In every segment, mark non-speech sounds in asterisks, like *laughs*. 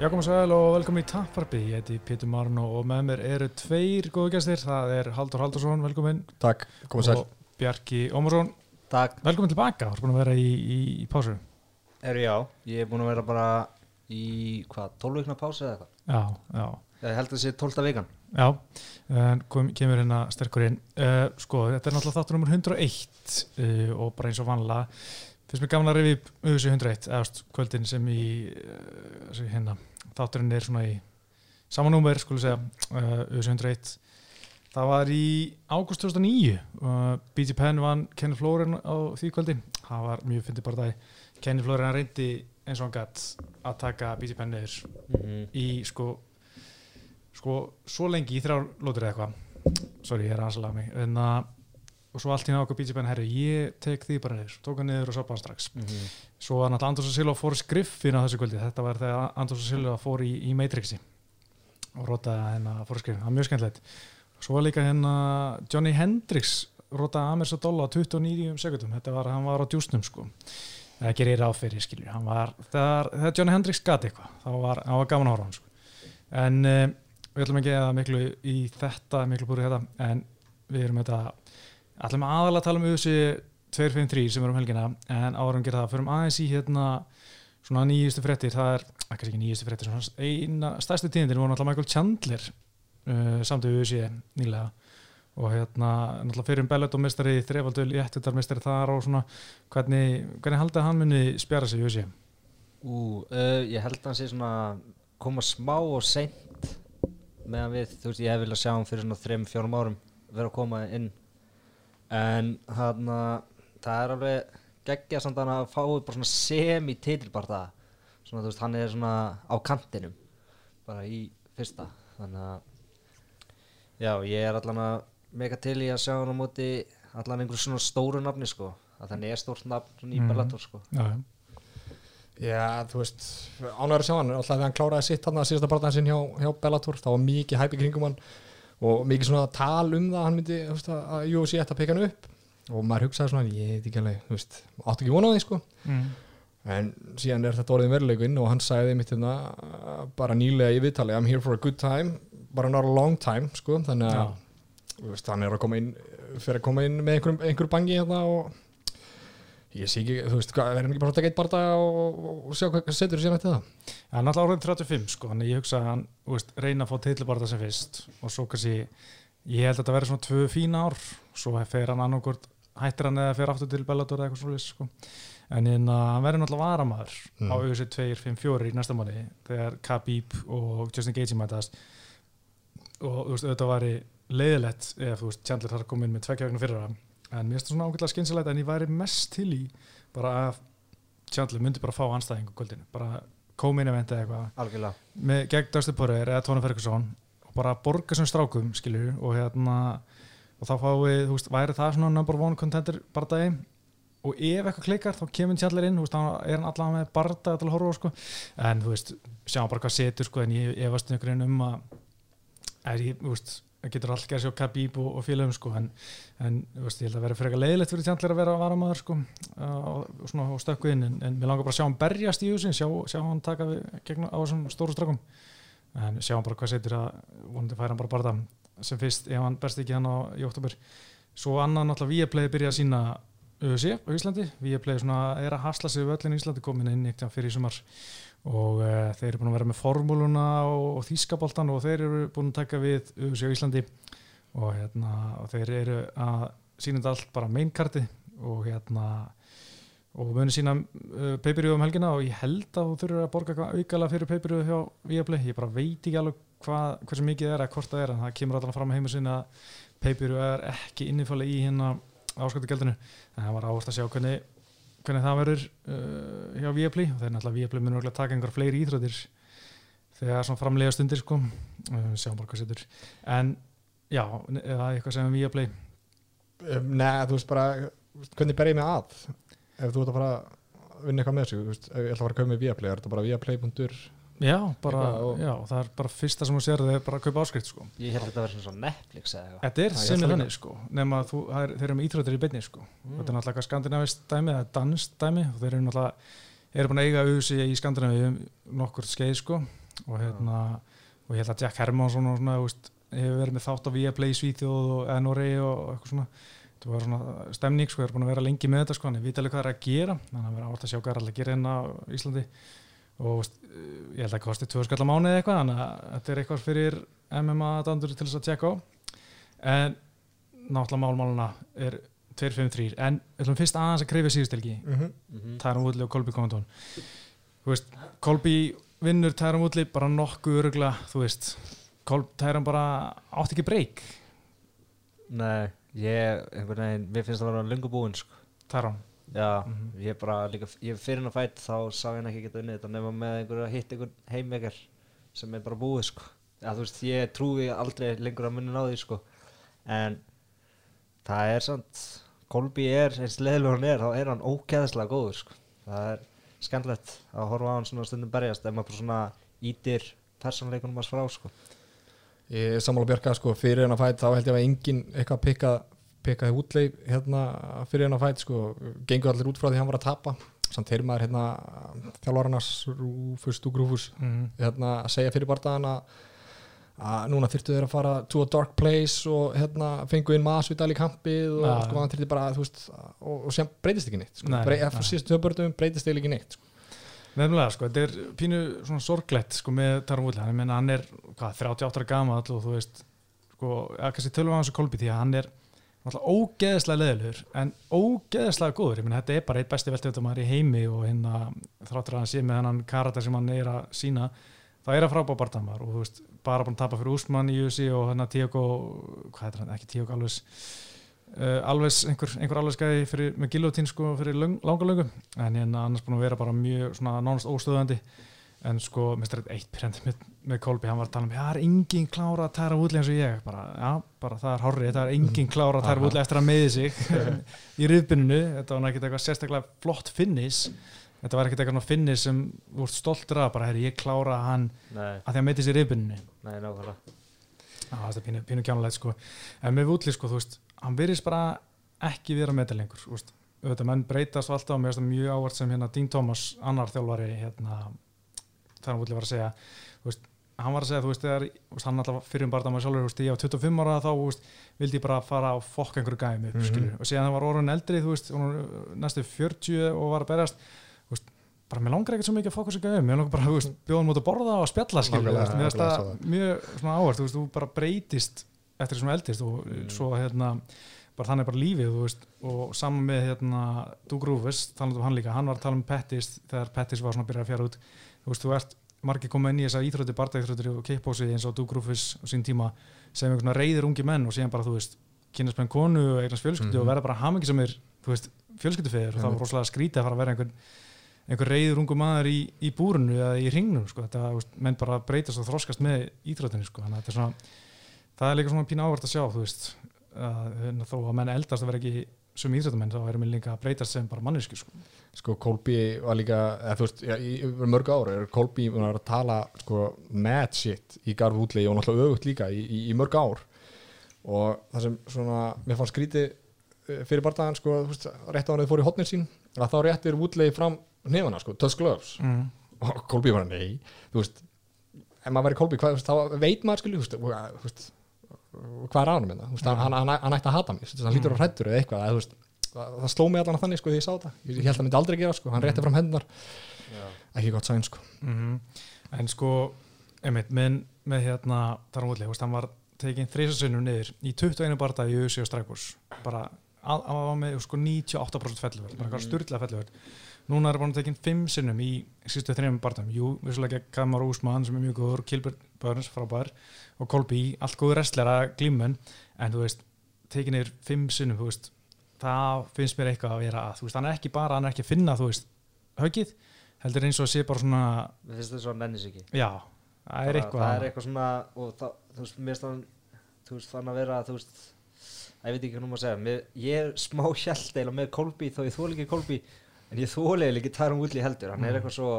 Jakob Sæl og velkomin í Tapparbi, ég heiti Pétur Marn og með mér eru tveir góðu gæstir, það er Haldur Haldursson, velkomin. Takk, komið sæl. Og Bjarki Ómarsson, Takk, velkomin tilbaka, þú er búin að vera í, í, í pásu. Er já, ég er búin að vera bara í, hvað, 12 vikna pásu eða eitthvað? Já, já, Ég held að það sé 12. vikan. Já, en kom, kemur hérna sterkur inn. Uh, Sko, þetta er náttúrulega þáttur nummer 101 uh, og bara eins og vanlega finnst mér gaman að rifi upp auðvitað 101 eða veist, kvöldin sem í uh, hérna, þátturinn er svona í sama númer, skulle segja uh, auðvitað 101 Það var í ágúst 2009 uh, BG Penn vann Kenny Florin á því kvöldi. Það var mjög fyndið bara það Kenny Florin reyndi eins og hann gætt að taka BG Penn niður mm -hmm. í sko sko svo lengi í þrjár lótur eða eitthvað. Sorry ég er aðeins að laga mig. En að og svo allt í nákvæm BG Penn herri ég tek því bara niður. Tók hann niður og soppa hann strax svo var náttúrulega Andros og Silva fór skriffin á þessu kvöldi. Þetta var þegar Andros og Silva fór í, í Matrixi og rótaði hennar fór skriffin, það var mjög skemmtilegt. Svo var líka hérna Johnny Hendrix rótaði Amers og Dolla á 29 sekundum þetta var, hann var á djúsnum sko. Það gerir fyrir skilur hann var, þegar, Johnny Hendrix gati eitthvað þá var, hann var gaman að á hann sko. en uh, við ætlum ekki að miklu í þetta, miklu búrið þetta en við erum þetta ætlum aðalega að tala um þessi 253 sem er um helgina en árum gera það, förum aðeins í hérna svona nýjustu frettir, það er ekki ekki nýjustu frettir, svona eina stærstu tíðindir voru náttúrulega Michael Chandler uh, samt við þessi nýlega og hérna náttúrulega fyrir um Bellet og mestari þrefaldu léttutarmestari þar og svona hvernig, hvernig haldið hann muni spjara sig við þessi? Ú, uh, ég held að hann sé svona koma smá og seint meðan við, þú veist, ég hef viljað sjá hann fyrir svona 3-4 árum vera að koma inn en hann það er alveg geggja samt að hann fái bara svona semi-titil bara það svona þú veist, hann er svona á kantinum bara í fyrsta. Þannig að já, ég er allan að mega til í að sjá hann á móti allan einhverju svona stóru nafni sko. Að þannig er stórt nafn svona í Mhm. Bellator sko. Já, já. Já, þú veist, ánægur að sjá hann. Alltaf þegar hann kláraði sitt hann að síðasta barndan sinn hjá, hjá Bellator, það var mikið hæpi kringum hann og mikið svona tal um það að hann myndi, veist, að UFC ætti að peka hann upp. Og maður hugsaði svona, ég veit ekki alveg áttu ekki vonað því, sko. Mm. en síðan er þetta orðin veruleikinn og hann sagði mitt hérna bara nýlega í viðtali, I'm here for a good time bara not a long time, sko. Þannig að, veist, hann er að koma inn fyrir að koma inn með einhverjum, einhverjum bangi hérna og ég sé ekki, þú veist, hvað, verðum ekki bara að taka eitt barða og, og, sjá hvað setur síðan eftir það hann er alltaf árið 35 sko, þannig ég hugsa að hann þú veist, reyna að fá titlubarða sem fyrst og svo kannski, ég held að þetta verði svona tvö fína ár, svo fer hann annarkort hættir hann eða fer aftur til Bellator eða eitthvað svolítið sko. en en, hann verður náttúrulega varamaður Mm. á auðvitað 2, 5, 4 í næsta mánu þegar Khabib og Justin Gaethje mætast og þú veist, auðvitað væri leiðilegt ef þú veist, Chandler þarf að koma inn með vegna fyrir en mér finnst það svona ágætlega skynsilegt en ég væri mest til í bara að Chandler myndi bara fá anstæðingu kvöldinu, bara koma inn event eða eitthvað. Með gegn Poirier eða Tony Ferguson og bara borga sem strákum skilju og hérna og þá fáið, þú veist, væri það svona number one contender bardagi og ef eitthvað klikkar þá kemur Chandler inn, þú veist, þá er hann allavega með bardaga til að horfa sko, en þú veist sjáum bara hvað setur, sko, en ég efast einhverjum um að er ég, þú veist, það getur alltaf gerð sér Khabib og, og félagum, sko, en, en veist, ég held að vera frekar leiðilegt fyrir Chandler að vera varamaður, sko, og, svona, og stökku inn, en, en mér langar bara að sjá hann berjast í þessu, sjá, sjá hann taka við, gegn á þessum stóru strákum. En sjáum bara hvað setur að vonandi færa hann bara barða sem fyrst ef hann berst ekki hann á, í oktober svo annan náttúrulega Viaplay byrja að sína UFC á Íslandi. Viaplay svona er að hasla sig við öllin í Íslandi komin inn eitt fyrir sumar. Og uh, þeir eru búin að vera með formúluna og, og þýskaboltan og þeir eru búin að taka við UFC á Íslandi. Og, hérna, og þeir eru að sína þetta allt bara mainkarti og hérna og muni sína uh, pay-per-view um helgina og ég held að þú þurfur að borga aukala fyrir pay-per-view hjá Viaplay. Ég bara veit ekki alveg hvað, hversu mikið það er eða hvort það er en það kemur alltaf fram að heima sinna að pay-per-view er ekki innifálega í hérna ásköldugjaldinu en það var áherslu að sjá hvernig, hvernig það verður uh, hjá Viaplay. Og þeir náttúrulega Viaplay munur örugglega taka einhver fleiri íþróttir þegar svona framlega stundir sko. Uh, sjáum bara hvað setur. En já, eða eitthvað sem Viaplay? Um, Nei, þú veist bara, hvernig ber ég mig að? Ef þú ert að fara að vinna eitthvað með þessu, ég ætla að fara að kaupa með Viaplay, er þetta bara viaplay.ur já, bara, Eitthvað og- já, það er bara fyrsta sem þú sér það er bara að kaupa áskrift sko. Ég held að þetta verði svona Netflix eða eitthvað. Þetta er Já, ég sem ætla er líka. þannig sko nema þú, það er, þeir eru með íþróttir í beinni sko. Mm. þetta er náttúrulega eitthvað skandinavist dæmi það er danst dæmi og þeir eru náttúrulega eru búin að eiga auðvitað í Skandinavíu um nokkur skeið sko. Og hérna og ég held að Jack Hermansson og svona, þú veist, hefur verið með þátt á Viaplay í Svíþjóð og Enori og eitthvað svona. Það var svona stemning, sko, ég er búin að vera lengi með þetta sko, hann er vitalega hvað það er að gera þannig að vera átt að sjá hvað er alltaf að gera hérna á Íslandi og þú veist, ég held að það kosti tvö skall á mánuði eitthvað, þannig að þetta er eitthvað fyrir MMA dandur til þess að tjekka á. En náttúrulega málmáluna er 2-5-3 en við ætlum fyrst aðeins að krifja síðustelgi Mhm. Mhm. Tyron Woodley og Colby Covington þú veist, Colby vinnur Tyron Woodley bara nokkuð örugla þú veist, Col Tyron bara átti ekki breyk, Nei, ég, einhvern veginn, mér finnst það að vera lungu búinn, Já, Mhm. ég bara líka, ég fyrir hann að fætt þá sá ég hann ekki geta unnið þetta nema með einhverju að hitta einhvern heimveikar sem er bara búið, sko. Já, þú veist, ég trúi aldrei lengur að munni ná því, sko. En það er samt, Kolby er, eins leðilega hann er, þá er hann ógeðslega góður, sko. Það er skemmtilegt að horfa á hann svona stundum berjast ef maður bara svona ítir persónleikunum hans frá, sko. Ég er sammála Björka sko, fyrir hennar fætt þá held ég að enginn eitthvað pikka pikkaði útleif hérna fyrir hennar fætt sko, gengur allir út frá því hann var að tapa samt heyrir maður hérna þjálfarnas Rúfus Dúgrúfus mm. hérna að segja fyrir bardaðan að að núna þyrftu þeir að fara to a dark place og hérna fengu inn Masvidal í kampið og Ja. sko hann þyrfti bara veist og, og sem breytist ekki neitt sko. Nei, Brey, nei. eftir síðustu töfbörðum breytist þeir ekki neitt sko. nefnilega, sko, þetta er pínu svona sorglegt, sko, með Tyron Woodley hann, er, hvað, 38 ára gamall og þú veist, sko, að kannski tölum við hans og Colby því að hann er náttúrulega ógeðslega leðilegur en ógeðslega góður, ég meina þetta er bara eitt besti veltöfumar í heimi og hérna þráttur að hann sé með hennan karakter sem hann er að sína, það er að frábá barndamar og þú veist, bara búin að tapa fyrir Úsmann í USA og hérna Tíago hvað er hann, ekki Tíago alveg uh, alveg, einhver, einhver alveg skæði með gillotín sko fyrir löng, langa löngu. En hérna annars búin að vera bara mjög svona nánast óstöðandi en sko, mér strætt eitt pyrrandi með, með Kolby, hann var að tala um, já, það er engin klára að tæra útli eins og ég, bara, já, bara það er horrið, það er engin klára að tæra útli eftir að meði sig. *laughs* Í riðbynnu, þetta var ekkert eitthvað sérstaklega flott finnis, þetta var ekkert eitthvað finnis sem ert stoltur af, bara, herri, ég klára hann Nei, að því að meði sig í riðbynnu nei, nákvæmlega. Það er pínu, pínu kjánulegt sko. En með Woodley sko, þú veist, hann virðist bara ekki vera með þetta lengur þú veist, auðvitað menn breytast alltaf og mér finnst það mjög ávart sem hérna Dean Thomas annar þjálfari hérna þar hann Woodley var að segja veist, hann var að segja, þú veist, þegar hann alltaf fyrir um maður sjálfur, veist, ég á 25 ára þá, veist, vildi ég bara fara og fokka einhverju gæmi upp, Mhm. skilur, og síðan það var orðin eldri, þú veist, orðinn næstu 40 og var að berjast, bara mér langar ekkert svo mikið að fokka sér gæmi, mér langar bara, bjóðum út að borða og spjalla, veist, mér nákvæmlega, það mjög svona áhvert, þú veist, þú bara breytist eftir því sem eldist og svo hérna bara þannig er bara lífið, þú veist. Og saman með hérna Doug Rufus talandi um hann líka, hann var að tala um Pettis þegar Pettis var svona að byrja að fjara út þú veist, þú ert margir koma inn í þessa íþrótti bardaíþróttir og kickbósi eins og Doug Rufus á sín tíma sem einhvern reyðir ungi menn og síðan bara, þú veist, kynast með konu og eignast fjölskyldu Mhm. og verða bara hamingi sem er, þú veist, fjölskyldufeður og það var rosalega skrítið að fara að vera einhvern einhver reyður ungu maður í, í búrunu eða í ringnum, sko, þetta, veist, menn bara breytast og þroskast með íþróttinni, sko, þannig að þetta er svona það er líka svona pína ávart að sjá, þú veist að, hérna, þó að menn eldast að vera ekki sem íþróttamenn, þá erum við líka að breytast sem bara mannesku, sko. sko Kolby var líka eða, veist, já, í mörg ára er Kolby að að tala sko, mad shit í Garf útlegi og náttúrulega öfugt líka í, í, í mörg ár og það sem svona mér fannst skrítið eh, fyrir bardaðan sko, veist, rétt á hann að þið fór í hotnin sín að þá réttir útlegi fram nefana sko, touch gloves Mm. og Kolby var nei, þú veist ef maður verið Kolby, hvað, þá veit maður og, þú veist hvað er ánum það, þú veist, hann, hann, hann ætti að hata veist, hann lítur á hrættur eða eitthvað þú veist, það, það sló mig allan að þannig sko því ég sá þetta. Ég, held að það myndi aldrei gera sko, hann rétti fram hendunar ekki gott sæn sko. Mm En sko, einmitt, með, með hérna Taran veist, hann var tekinn þrísasinnum niður í 21 barða í USA og Strækurs, bara að- hann var með sko 98% felluvörð, bara eitthvað styrla felluvörð. Núna er hann tekinn 5 sinnum í sístu þrejum barðum, jú, vissulega Kamar Úsmann sem er mjög góður, Kilbert Burns frábær og Kolby, allt góður restlera glímun, en þú veist tekinn er 5 sinnum, þú veist það finnst mér eitthvað að vera að, þú veist, hann er ekki bara, hann er ekki að finna, þú veist, höggið, heldur eins og sé bara svona Mér finnst þetta svo nennis ekki. Já, það er eitthvað það er eitthvað svona og það, þú veist, mér finnst hann þú veist, þannig að vera, þú veist að ég veit ekki hvað nú maður að segja. Mér, ég er smá hjælt eða með Kolby þó ég þóla ekki Kolby en ég eiginlega ekki Tyron Woodley heldur hann er Mm. eitthvað svo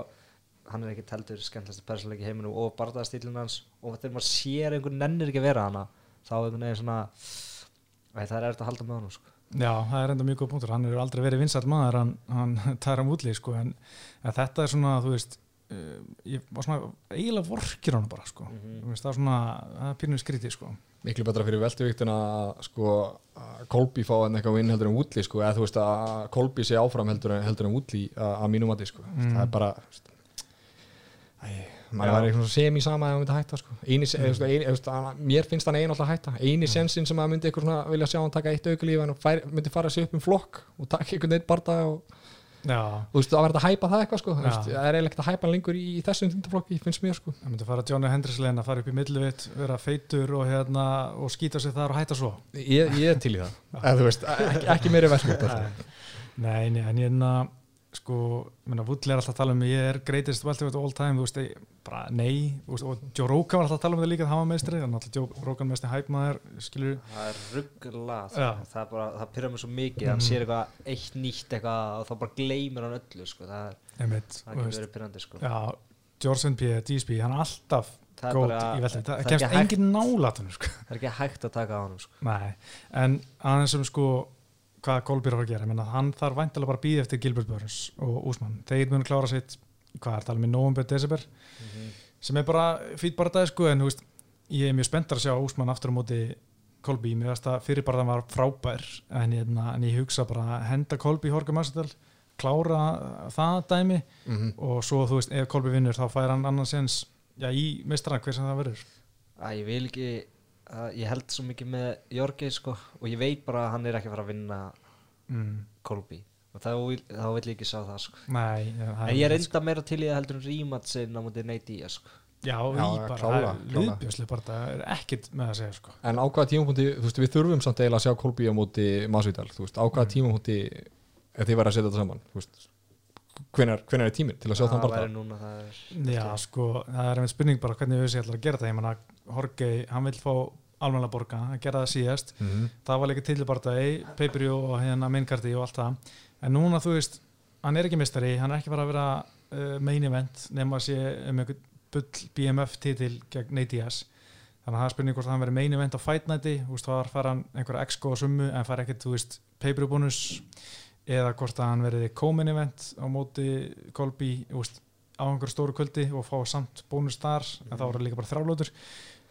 hann er ekkert heldur skemmtilegsti persónleiki heiminum og barðastílinn hans og þegar maður sér einhvern nennir ekki vera hana þá einhvern veginn svona Æ, það er eftir að halda með hann sko. Já, það er enda mjög góð punktur, hann hefur aldrei verið vinsætt maður hann, hann *laughs* Tyron Woodley sko, en, en þetta er svona, þú veist uh, ég var svona eiginlega vorkir hann bara sko. Þú veist, það er svona, það er pírnum skrítið sko miklu betra fyrir veltuvíktina að sko að Kolby fá en eitthvað vinn heldur en Woodley sko eða þú veist að Kolby sé áfram heldur en, heldur en Woodley að, að mínum mati sko Mm. það er bara maður var eitthvað sem í sama ef maður myndi hætta sko eini, mm. eða, eða, hann, mér finnst hann einu alltaf hætta eini mm. sensin sem maður myndi eitthvað svona vilja sjá hann taka eitt aukulíf fær, myndi fara sér upp um flokk og taka einhvern veginn barða og þú veist að verða að hæpa það eitthvað sko. Það er eiginlega ekkert að hæpa hann lengur í, í þessum þundaflokki finnst mér sko. Það myndi fara Johnny Hendricks legin að fara upp í millivitt, vera feitur og hérna og skýta sig þar og hætta svo. Ég, ég er til í það. *laughs* Þú veist ekki, ekki meiri alltaf. Nei, nei, en ég er hérna sko, minna, Woodley er alltaf að tala um ég er greatest welterweight all time, þú veist, ég, bara nei, veist, og Joe Rogan var alltaf að tala um þetta líka það var meistri, þannig að alltaf Joe Rogan mesti hæpmaður, skilur, það er rugglað Já. það, er bara, það pyrra mig svo mikið hann Mhm. sér eitthvað eitt nýtt eitthvað og þá bara gleymir hann öllu sko. það, er- einmitt, það getur verið pyrrandi sko. George St. P. GSP, hann er alltaf það er góð bara í velterweight, það það er kemst engin nálatunum, sko. það er ekki hægt að taka á hann sko. Nei, en aðeins sem sko hvað Kolbjörn var að gera, ég menna hann þarf væntalega bara að býða eftir Gilbert Burns og Úsmann þeir munu klára sitt, hvað er talað með november, desember, sem er bara fýt bara dag sko, en veist ég er mjög spenntar að sjá Úsmann aftur á móti Kolby, mér veist að fyrir bara það var frábær en, hérna, en ég hugsa bara að henda Kolby í Horka Massadal klára það dæmi mm -hmm. og svo þú veist, ef Kolby vinnur þá fær hann annan sens, já, í meistara hver sem það verður. Að ég vil ekki að ég held svo mikið með Jorgi sko, og ég veit bara að hann er ekki að fara að vinna mm. Kolby og þá vil, þá vil ég ekki sjá það sko. Nei, ja, það en ég er enda meira til í að heldur en rímatsin á mútið Nate Diaz sko. Já, Já, í bara, það er ekkit með að segja sko. En á hvaða tímapunkti, þú veist, við þurfum samt eiginlega að sjá Kolby á móti Masvidal, þú veist, á hvaða Mm. tímapunkti ef þið væri að setja þetta saman, þú veist hvenær, hvenær er tíminn til að sjá þann bara það er Já, sko, það er einmitt spurning bara hvernig við séum að gera það, ég menna Jorge, hann vil fá almenna borga, hann gera það síðast. Mm -hmm. það var líka til bara í pay-per-view og hérna mainkarti og allt það, en núna þú veist hann er ekki mistari, hann er ekki bara að vera uh, main event, nema að sé um einhvern bull BMF titil gegn Diaz, þannig að það er spurning hvort hann verið main event á Fight Nighti, þú veist, þá fær hann einhverja exco summu, en fær ekkert, þú veist pay-per-view bónus. Eða hvort að hann verið co-main event á móti Kolby, þú veist á einhverju stóru kvöldi og fá samt bónus þar, en þá það líka bara þrálótur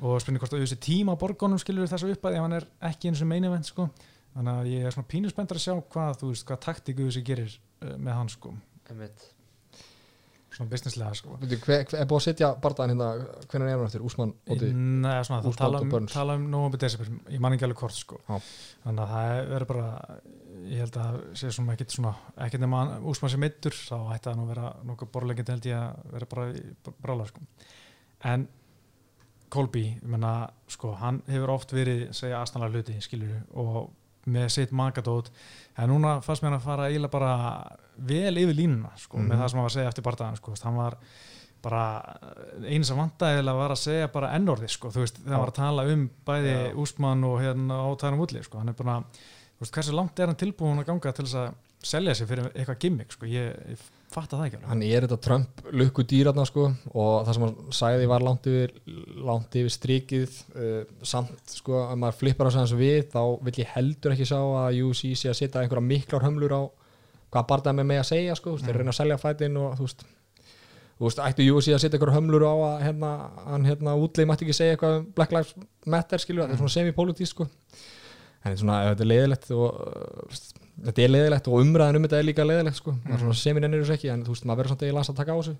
og spurning hvort að þessi tíma á borgunum skilur þessu upp að ef hann er ekki eins og main event sko. þannig að ég er svona pínuspendur að sjá hvað, þú veist, hvað taktíku þessi gerir uh, með hann sko, einmitt. svona businesslega sko. Hver, hver, er búið að setja bardaðan hérna hvenær er hann eftir, Úsmann Nei, svona, það Úsmann tala um, tala um desember, ég man ekki alveg hvort sko. Já. þannig að það verður bara ég held að það sé svona ekkit svona ekkit nema úsmann sem meittur þá ætti það nú að vera nokkuð borlegjandi held ég að vera bara í brála sko. en Kolby, ég menna sko, hann hefur oft verið segja aðstæðanlega hluti, skilur og með sitt magadót en núna fannst mér hann að fara eiginlega bara vel yfir línuna, sko, Mhm. með það sem hann var að segja eftir bardaðan, sko, hann var bara einu sem vantaðilega var að segja bara ennorði, sko, þú veist, hann var að tala um bæði Já. Úsmann og hérna á Tænum Ulli, sko, hann er bara þú veist, hversu langt er hann tilbúin að ganga til þess að selja sig fyrir eitthvað gimmick, sko, ég, ég fatta það ekki hann er þetta Trump lukku dýratna sko og það sem hann sagði var langt yfir, langt yfir strikið. Uh, samt sko að maður flippar að segja við þá vill ég heldur ekki sjá að UFC sé að setja einhverja miklar hömlur á hvað barðað með mig að segja sko, þeir Mm. reyna að selja fætin og þú veist þú veist, ættu UFC að setja einhverja hömlur á að hérna, hann hérna útleið mætti ekki segja eitthvað um Black Lives Matter skilju, þetta er svona semi-politísk sko. En þetta er svona, ef þetta er leiðilegt og uh, þetta er leiðilegt og umræðin um þetta er líka leiðilegt sko, mm. Svona semi-nennir þessu ekki en þú veist, maður verður samt eiginlega að taka á þessu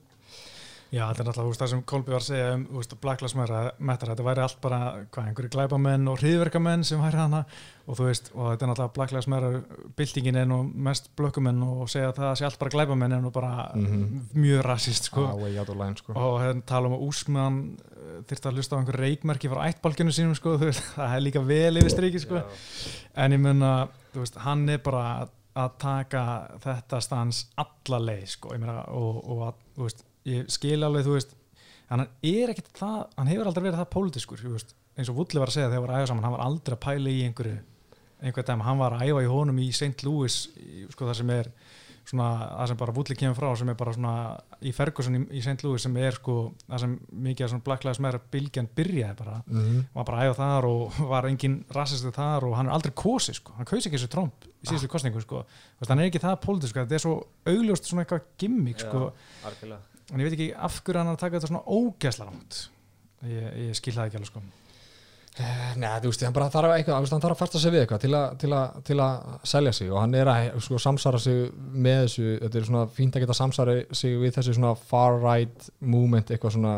Já, þetta er náttúrulega, það sem Kolby var að segja um, veist, Black Lives Matter, þetta væri allt bara, hvað, einhverju glæbamenn og hriðverkamenn sem væri hana og þú veist, og þetta er náttúrulega Black Lives Matter, byltingin er nú mest blökkumenn og segja að það sé allt bara glæbamenn er nú bara Mhm. mjög rasist, sko. ah, line sko Og hérna tala um að Úsmann þyrfti að hlusta á einhver reikmerki frá ættbalkinu sínum, sko, *laughs* það er líka vel yfir striki, sko. En ég menna, þú veist, hann er bara að, taka þetta stans alla leið, sko, ég meina, og, og að, veist, ég skil alveg, þú veist, hann er ekkit það, hann hefur aldrei verið það pólitískur, eins og Vulli var að segja þegar þeir voru að æfa saman, hann var aldrei að pæla í einhverju, einhver dæmi, hann var að æfa í honum í St. Louis, sko, það sem er svona, það sem bara Vulli kemur frá, sem er bara svona í Ferguson í, í St. Louis sem er, sko, það sem mikið af svona Black Lives Matter bylgjan byrjaði bara, mm -hmm. var bara að æfa þar og *laughs* var engin rassistu þar og hann er aldrei kosi sko. hann kausi ekki þessu Trump í síðustu kostningu sko. Þú veist, hann er ekki það pólitísk þetta er svo augljóst svona eitthvað gimmick sko. algjörlega en ég veit ekki af hverju hann er að taka þetta svona ógæsla langt ég, ég skil það ekki alveg sko Nei, þú veist, hann bara þarf eitthvað, hann þarf að fasta sig við eitthvað til, a, til, a, til að selja sig og hann er að sko, samsara sig með þessu, þetta er svona fínt að geta samsara sig við þessu svona far right movement, eitthvað svona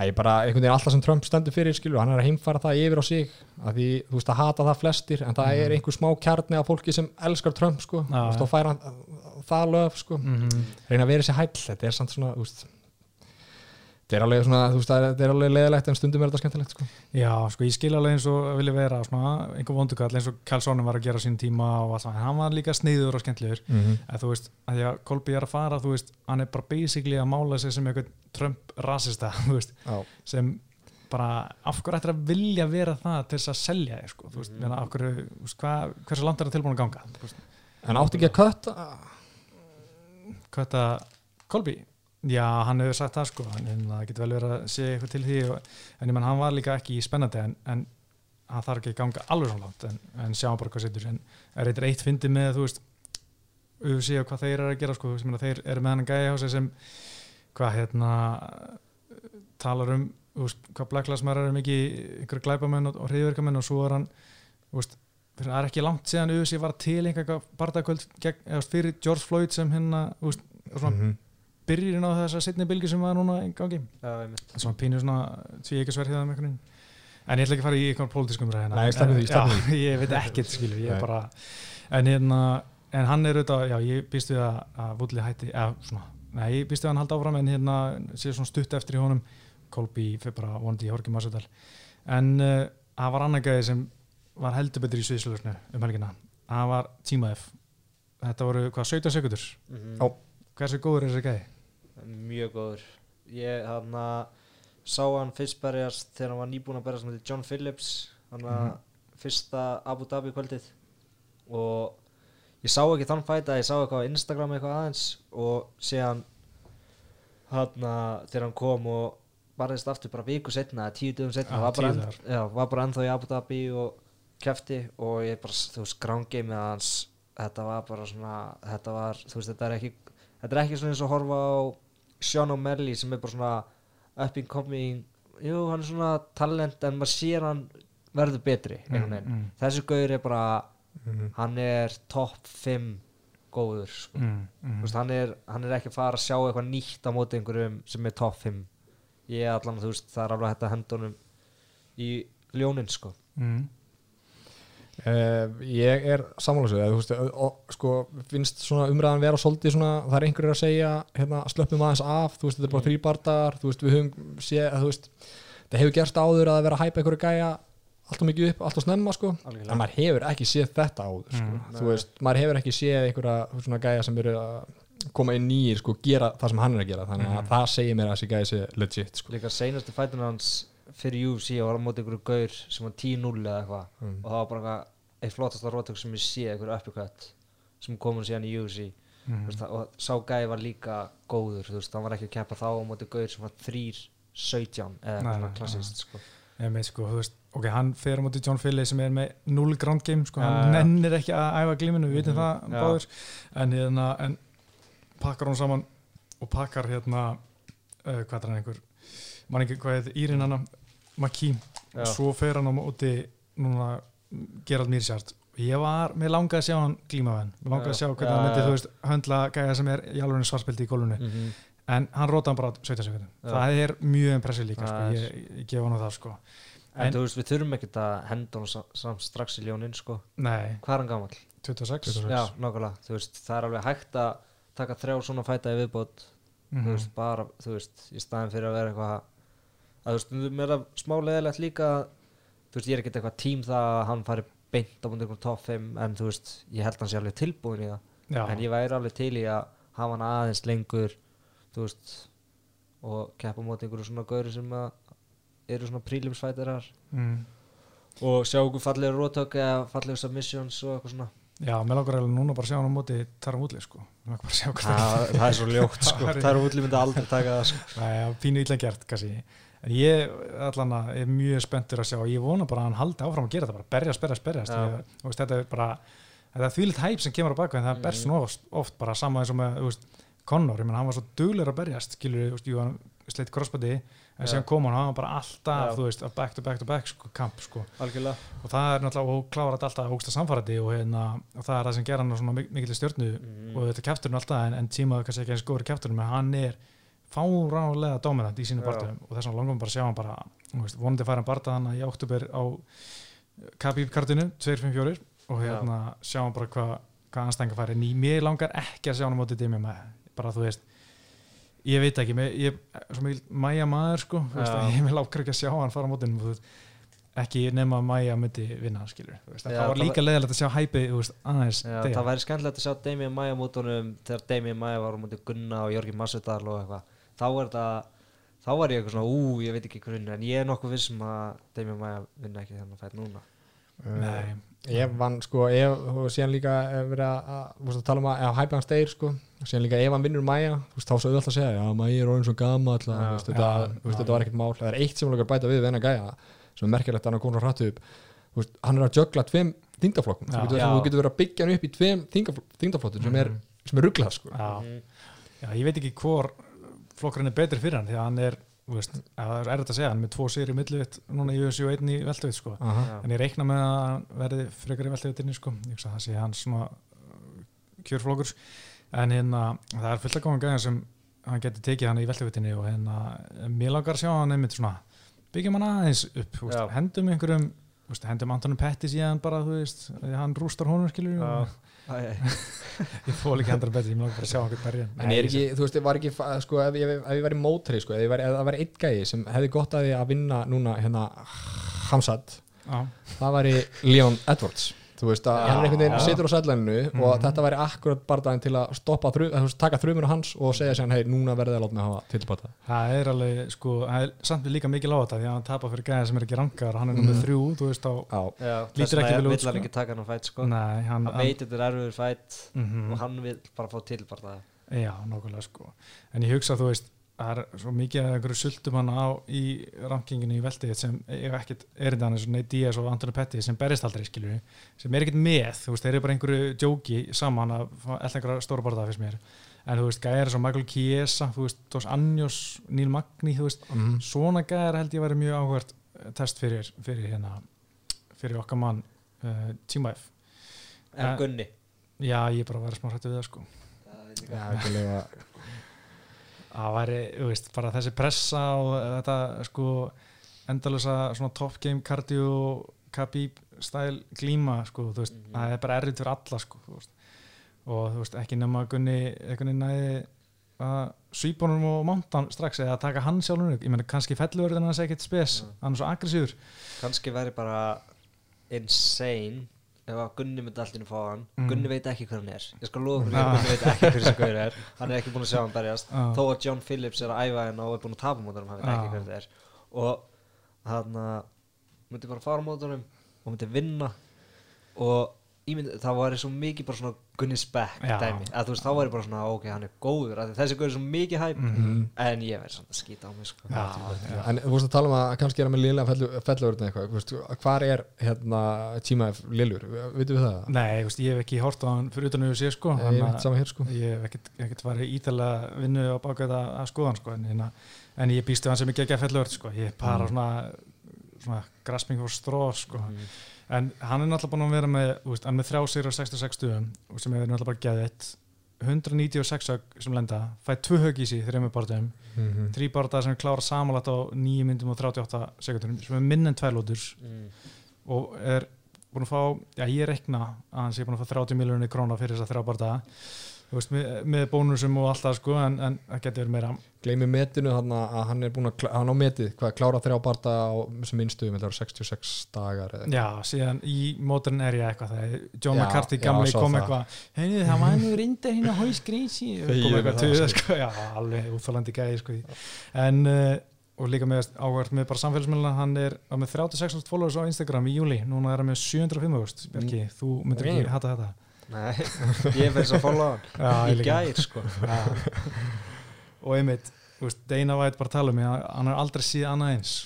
að ég bara, einhvern veginn alltaf sem Trump stendur fyrir, skilur, hann er að heimfara það yfir á sig, að því, þú veist, að hata það flestir, en það er einhver smá kjarni af fólki sem elskar Trump, sko, þú veist, og fær hann það löf, sko, mm reyna að vera sér hæll, þetta er samt svona, þú veist þetta er alveg svona, þú veist, það er- alveg leðilegt en stundum er þetta skemmtilegt, sko. Já, sko ég skil alveg eins og vilja vera svona einhver vondukall eins og Karlssonin var að gera sín tíma og allt það, en hann var líka sniður og skemmtlegur mm -hmm. að þú veist, að því að Kolby er að fara þú veist, hann er bara basically að mála sig sem einhvern Trump rasista *laughs* þú veist, Já, sem bara af hverju ættir að vilja vera það til þess að selja þig, sko, þú veist, mm. af hverju hvað, hversu langt er það tilbúin að ganga? En átti ekki að kötta? Hvað þetta Kolby, já, hann hefur sagt það sko, en það getur vel verið að sé eitthvað til því, og, en ég menn hann var líka ekki í spennandi, en, en hann þarf ekki að ganga alveg langt, en, en sjá bara hvað setur, en er eitthvað eitt fyndi með þú veist, UFC og hvað þeir eru að gera sko, veist, þeir eru með hann gæja á sig sem, hvað hérna talar um, veist, hvað Black Lives Matter er mikið einhverju glæpamenn og, og hriðverkamenn og svo er hann, veist það er ekki langt síðan UFC var til einhverja veist, fyrir George Floyd sem hérna, -hmm. byrjun á þessa setni bylgi sem var núna í gangi einmitt. svona pínu svona tví ekki sverðið um einhvern veginn en ég ætla ekki að fara í einhvern pólitískum ræðina Nei, sleppum því, sleppum því *laughs* ég veit ekkert skilur, ég er bara en hérna, en hann er auðvitað já, ég býst við að, að Vulli hætti eða svona, nei, ég býst við að hann halda áfram en hérna, sé svona stutt eftir í honum Kolby fyrir bara vonandi í Horki Masudal en uh, það var annar gæði sem var heldur betur í sviðslöfsnu um helgina, það var Tíma F þetta voru hvað, 17 sekundur Mhm. Já. hversu góður er þessi gæði? Mjög góður ég hann að sá hann fyrst berjast þegar hann var nýbúin að berjast með John Phillips hann að Mhm. fyrsta Abu Dhabi kvöldið og ég sá ekki þann fæta ég sá eitthvað á Instagram eitthvað aðeins og síðan hann að þegar hann kom og barðist aftur bara viku setna tíu dögum setna Já, var, bara dagar. já, var bara ennþá í Abu Dhabi og kefti og ég bara, þú veist, grángið hans þetta var bara svona þetta var, þú veist, þetta er ekki þetta er ekki svona eins og horfa á Sean O'Malley sem er bara svona up and coming jú, hann er svona talent en maður sér hann verður betri veginn. mm, þessi gauður er bara Mhm. hann er topp 5 góður sko. mm, mm, Þú veist, hann, er, hann er ekki að fara að sjá eitthvað nýtt á móti einhverjum sem er topp 5 ég allan, þú veist, það er alveg hægt að henda honum í ljónin sko. Mm, Uh, ég er og, og, sko, finnst svona umræðan vera svolítið svona, það er einhverjir að segja hérna, slöppum aðeins af, þú veist, þetta er bara þrýbardar, þú veist, við höfum þú veist það hefur gerst áður að vera að hæpa einhverju gæja alltaf mikið upp, alltaf snemma, sko. En maður hefur ekki séð þetta áður, sko. Mm. þú veist, maður hefur ekki séð einhverja svona gæja sem eru að koma inn nýjir, sko, gera það sem hann er að gera. Þannig að Mm. það segir mér að þessi gæja sé legit, sko. Líka seinastu fætun hans fyrir UFC og var á móti einhverju gaur sem var 10-0 eða eitthvað. Mm. og það var bara eitthvað eitt flottasta rótök sem ég sé einhverju uppercut sem komun síðan í UFC mm, veist, það- og sá gæði var líka góður veist, hann var ekki að keppa þá á móti gaur sem var 3-17 eða klassist sko. ég með sko, þú veist ok, hann fer á móti John Philly sem er með 0 ground game, sko, hann Já, já. nennir ekki að æfa glíminu, við vitum Mhm, það já. báður, en hérna en pakkar hún saman og pakkar hérna uh, hvað er hann einhver, mann ekki hvað heit Írin hana, Maki og svo fer hann á móti núna Gerald Mirsjart ég var, mér langaði að sjá hann glíma við hann mér langaði að Já. sjá hvernig hann myndi, þú veist, höndla gæja sem er í alveg svarspildi í gólfinu -hmm. en hann róta hann bara á 17 sekundum það er mjög impressið líka, sko. Ég, ég gefa hann á það sko. en, En- þú veist, við þurfum ekkert að henda hann sa- samt strax í ljónin sko. nei, hvað er hann gamall? 26, 26. Já, veist, það er alveg hægt að taka þrjá svona fæta í viðbót Mhm. þú veist, bara, þú veist, í staðin fyrir að vera eitthvað að þú mér er það smá leðilegt líka þú veist, ég er ekkert eitthvað tím það að hann fari beint á mútið einhverjum top 5 en þú veist, ég held hann sé alveg tilbúin í það Já. en ég væri alveg til í að hafa hann aðeins lengur þú veist og keppa móti einhverju svona gauri sem að eru svona prílimsfætarar mm. og sjá okkur fallegur rótök eða fallegur submissions og eitthvað svona Já, mér langar eiginlega núna bara að sjá hann á móti Taram Woodley sko, það, er svo ljótt sko, *laughs* er útlið myndi aldrei taka það sko. er pínu illa gert kannski en ég allan að er mjög spenntur að sjá og ég vona bara að hann haldi áfram að gera þetta bara berjast, berjast, berjast Já. ég, veist, þetta er bara þetta er þvílitt hæp sem kemur á baka en það berst Mhm. mm. oft, oft bara sama eins og með veist, Conor, ég menn hann var svo duglegur að berjast skilur, þú veist, jú, hann sleitt crossbody en Já. síðan kom hann, hann var bara alltaf Já. þú veist, að back to back to back sko, kamp sko. algjörlega og það er náttúrulega, og klárar þetta alltaf ógsta samfærandi og, hérna, og það er það sem gera hann svona mik mikill stjórnu mm. og þetta kæfturinn alltaf en, en tímaðu kannski ekki eins góður kæfturinn en hann er fáránlega dominant í sínu Já. barndum og þess vegna langum bara að sjá hann bara vonandi færa hann barða hann í oktober á Khabib-kartinu 254 og hérna sjá hann bara hvað hva anstæðingar færi en mér langar ekki að sjá hann á móti dæmi með bara þú veist ég veit ekki, mér- ég er svo mikil mæja maður sko, veist, ég vil ákveð ekki að sjá hann fara á veist, ekki nema að mæja myndi vinna skilur, veist, Já, það var líka leðilegt að sjá hæpið aðeins það væri skemmtilegt að sjá Damien Maia mútunum þegar Damien Maia var á múti Gunna og Jörgi Masvidal og eitthvað þá er þetta þá var ég eitthvað svona, ú, ég veit ekki hvernig en ég er nokkuð vissum að Damien Maia vinna ekki þennan fætt núna. Nei, Ég vann sko, ef, og síðan líka verið að, að, þú veist, að tala um að hæpa hans deyr sko, og síðan líka ef hann vinnur Maja, þú veist, þá svo auðvitað að segja, já, Maja er orðin svo Já. veist, þetta, var ekkert mál, það er eitt sem hann bæta við við hennar gæja, sem er merkilegt að hann er komin að hrættu upp, þú veist, hann er að jögla tveim þingdaflokkum, þú getur verið að byggja flokkurinn er betri fyrir hann því að hann er, þú veist, að það er erfitt að segja hann er með tvo séri millivitt núna í UFC og einn í veltuvitt sko. Aha. Já. en ég reikna með að hann verði frekar í veltuvittinni sko. það sé hans svona uh, kjörflokkur en hérna, það er fullt að góðan gæðan sem hann getur tekið hann í veltuvittinni og hérna, mér langar að sjá hann einmitt svona, byggjum hann aðeins upp þú veist, hendum einhverjum þú veist, hendum Antonin Pettis í hann bara þú veist, hann rústar honum skilur og. *laughs* ég fól ekki Antonin Pettis, ég mér langar bara að sjá hann berja. En er ekki, þú veist, var ekki, sko, ef ég, ef ég væri mótri, sko, ef, ég það væri einn gæði sem hefði gott að því að vinna núna, hérna, Hamsat, Já. það væri Leon Edwards þú veist að hann einhvern veginn situr á sætlæninu Mhm. og þetta væri akkurat bardaginn til að stoppa þru, að, taka þrjumuna hans og segja sér hei, núna verði að láta mig hafa tilbata Það er alveg, sko, það er samt við líka mikið láta því að hann tapar fyrir gæði sem er ekki rangar hann er nummið Mhm. þrjú, þú veist á já, vegna ekki vel út, sko. ekki taka hann fætt sko. Nei, hann, hann veit þetta er erfiður fætt Mhm. og hann vil bara fá til bara það Já, nokkulega sko En ég hugsa, þú veist, það er svo mikið að einhverju sultum hann á í rankinginu í veldið sem eiga ekkert erindi hann eins og Nate Diaz og Anthony Pettis sem berist aldrei skilju, sem er ekkert með þú veist, þeir eru bara einhverju djóki saman að alltaf einhverja stóra barða fyrst mér en þú veist, gæðir og Michael Chiesa þú veist, Dos Anjos, Neil Magni þú veist, mm. svona gæðir held ég að vera mjög áhvert test fyrir, fyrir hérna fyrir okkar mann uh, Tímaef en Ja. Gunni Já, ég er bara að vera smá hrættu við það sko já, það væri, þú veist, bara þessi pressa og þetta sko endalösa svona top game cardio Khabib stæl glíma sko, þú veist, Mhm. það er bara erfitt fyrir alla sko, þú veist, og þú veist, ekki nema að Gunni, veginn næði að honum og monta hann strax eða að taka hann sjálfur ég meina kannski fellurverðin hans ekkert spes, Mhm. hann er svo aggressíður kannski væri bara insane ef að Gunni myndi allt inn að fá hann Mm. Gunni veit ekki hver hann er ég skal lofa fyrir Ah. Gunni veit ekki hver þessi *laughs* gaur er hann er ekki búin að sjá hann berjast Ah. þó að John Phillips er að æfa henn og er búin að tapa mótunum hann veit ekki Ah. hver það er og hann myndi bara fara á mótunum og myndi vinna og ímynd, það væri svo mikið bara svona Gunni Speck Já. dæmi að þú veist þá væri bara svona ok hann er góður þessi gaur er svo mikið hæp Mhm. en ég verði svona að skýta á mig sko. Já, já. en þú veist að tala um að kannski er hann með liðlega fellurinn eitthvað, þú veist, hvar er hérna tíma lillur, veitum við það? Nei, þú veist, ég hef ekki hort á hann fyrir utan sko, ég að- sama hér sko ég hef ekkert, ekkert farið ítalega vinnu á baka þetta að skoðan sko, en, hérna, en ég býstu hann sem ekki ekki að fellur sko. ég er bara Mm. svona, svona grasping for straw sko. Mhm. En hann er náttúrulega búin að vera með veist, hann er með þrjá sigur á 66 stuðum sem er náttúrulega bara geðið 196 högg sem lenda fætt tvö högg í sig þreymur barðum Mhm. þrý barða sem klára samanlætt á 9 myndum og 38 sekundurum sem er minn en tvær lótur Mm. og er búin að fá, já ég rekna að hann sé búin að fá 30 miljónir króna fyrir þess að þrjá barða veist, með, með bónusum og allt það sko en, en það getur verið meira. Gleymi metinu hann að hann er búin að hann á metið, hvað, klára þrjá barda á sem minnstu, með það eru 66 dagar eða Já, síðan í móturinn er ég eitthvað það John Já, McCarthy gamli kom eitthvað heyrðu það var nú reynda hérna hóiskrísi *laughs* kom Þegiðu eitthvað til sko. já, alveg úþálandi gæði sko. En uh, og líka með áhvert með bara samfélagsmiðluna hann er með 36.000 followers á Instagram í júli núna er hann með 705.000 Bjarki, þú myndir ekki hata þetta Nei, *laughs* ég svo að followa hann. Já, í gær sko. Já. *laughs* og einmitt þú veist, Dana White bara tala um mig að hann er aldrei síð annað eins.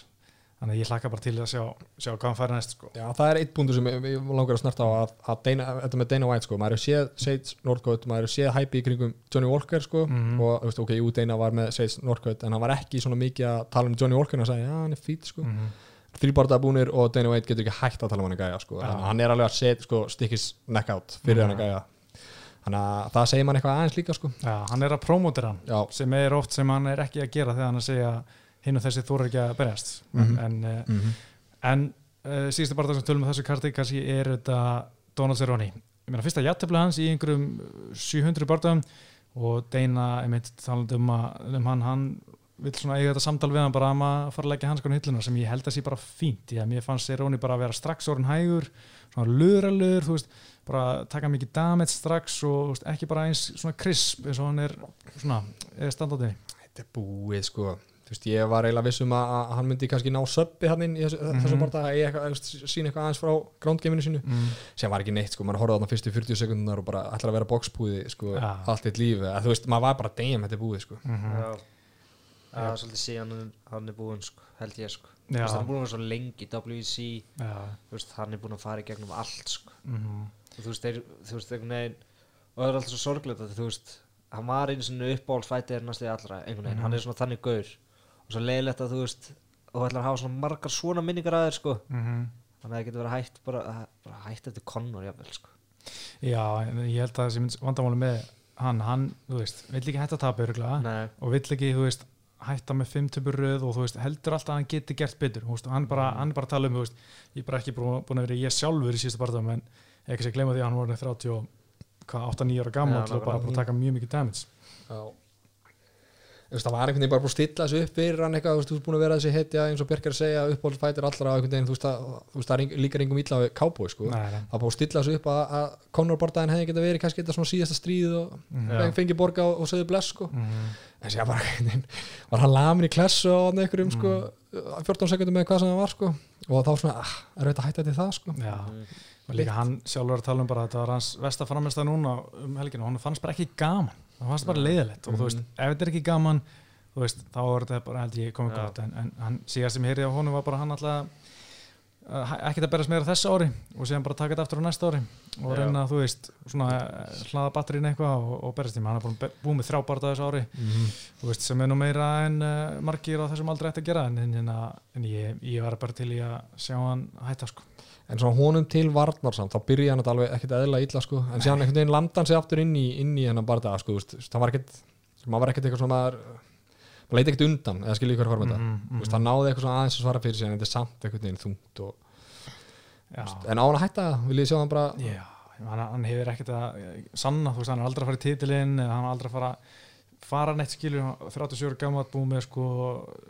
Þannig að ég hlakka bara til að sjá, sjá hvað hann færi næst sko. Já, það er eitt búndur sem ég, ég langar að snerta á að, að Dana, þetta með Dana White sko, maður hefur séð Sage Northcote, maður hefur séð hæpi í kringum Johnny Walker sko. Mhm. og þú veist, ok, jú, Dana var með Sage Northcote en hann var ekki svona mikið að tala um Johnny Walker og sagði, já, hann er fít sko. Mm þrýbarta búnir og Dana White getur ekki hægt að tala um hann að gæja sko, að hann er alveg að setja sko stikkis neck out fyrir Mhm. hann að gæja. Þannig að það segir mann eitthvað aðeins líka sko. Já, hann er að promótera hann Já, sem er oft sem hann er ekki að gera þegar hann er að segja hinn og þessi þóra ekki að berjast. Mhm. en, uh, mm -hmm. en uh, síðustu barða sem tölum með þessu karti kannski er þetta Donald Cerrone. Ég meina fyrsta jættefla hans í einhverjum 700 barðum og Deina einmitt talandi um, að, um hann hann vill svona eiga þetta samtal við hann bara að fara að leggja hanskonu hilluna sem ég held að sé bara fínt því að mér fannst Cerrone bara að vera strax orðin hægur svona luralur, þú veist bara taka mikið damage strax og þú veist, ekki bara eins svona krisp eins og hann er svona, er standardinni þetta er búið sko. Þú veist, ég var eiginlega viss um að, að hann myndi kannski ná söpbi hann inn í þessu, Mhm. þessum barða að ég sína eitthvað aðeins frá groundgameinu sínu mm. sem var ekki neitt sko, maður horfði á þarna fyrstu 40 sekundunar og bara ætlar að vera boxbúði sko, Ja. allt eitt lífi, að þú veist, maður var bara damn, þetta er búið sko. Mm Já, það er svolítið síðan hann- er búinn sko, held ég sko. Hann er búinn að vera svo lengi WC Já, þú veist, hann er búinn að fara í gegnum allt sko. mm og þú veist, þeir, þú veist, einhvern veginn og það er alltaf svo sorglega þú veist hann var einu svona uppáhaldfættir næstu allra einhvern veginn, Mhm. hann er svona þannig gaur. Og svo leiðilegt að þú veist og þú ætlar að hafa svona margar svona minningar að þér sko. -hmm. þannig að það getur verið hægt bara, bara hægt eftir Connor jafnvel sko. Já, ég held að þessi vandamáli með hann, hann, þú veist, vill ekki hætta að tapa örgulega Nei, og vill ekki, þú veist, hætta með fimm töpur röð og þú veist, heldur alltaf að hann geti gert betur, veist, hann bara, hann er bara að tala um, veist, ég er bara ekki búin að vera ég sjálfur í síðustu barðum, en ekki sé gleyma því að hann voru 30 og hvað, 8-9 ára gammal og bara að taka mjög mikið damage. Já veist, það var einhvern veginn bara búin að stilla þessu upp fyrir hann eitthvað, þú veist, þú veist, búin að vera þessi hetja eins og er að segja, uppáhaldsfætir allra veginn, þú veist, að, þú veist, það er líkar engum illa við cowboy, sko, Nei, nei. það er búin að stilla þessu upp að, að Conor Bordaðin hefði geta verið kannski þetta svona síðasta stríð og Mhm. mm. fengi borga og, og segði bless, sko Mhm. en sér bara, einhvern veginn, var hann lamin í klessu og einhverjum, sko, 14 sekundum með hvað sem það var, sko og þá svona, ah, er þetta hægt til það, sko Já, og líka hann sjálfur að tala um bara að þetta var hans versta framist núna um helginu hann fannst bara ekki gaman hann fannst bara leiðilegt og þú veist, ef þetta er ekki gaman þú veist, þá er þetta bara held ég komið gott. En, en hann síðast sem ég heyrði á honum var bara hann alltaf uh, ekkert að berast meira þessu ári og síðan bara taka þetta aftur á næsta ári og reyna þú veist, svona eh, hlaða batterín eitthvað og, og berast tíma, hann er búin með þrjá barða þessu ári þú veist, sem er nú meira en uh, margir á þessum aldrei ætti að gera. En, en, en, en ég, ég var bara til í að sjá hann hætta sko en svona honum til varnar samt þá byrja hann þetta alveg ekkert eðla illa sko. En síðan einhvern veginn landa hann sig aftur inn í, inn í hennan barða sko, það var ekkert maður var ekkert eitthvað svona maður maður leiti ekkert undan, eða skiljið hver horfum þetta. Mhm, Þú veist, það náði eitthvað svona aðeins að svara fyrir sig en þetta er samt einhvern veginn þungt og, en á hann að hætta, vil ég sjá hann bara Já, hann, hann hefur ekkert að sanna, þú veist, hann er aldrei að fara í titilinn eða hann er aldrei að fara fara neitt skilur, 37 ára gammal búið með sko,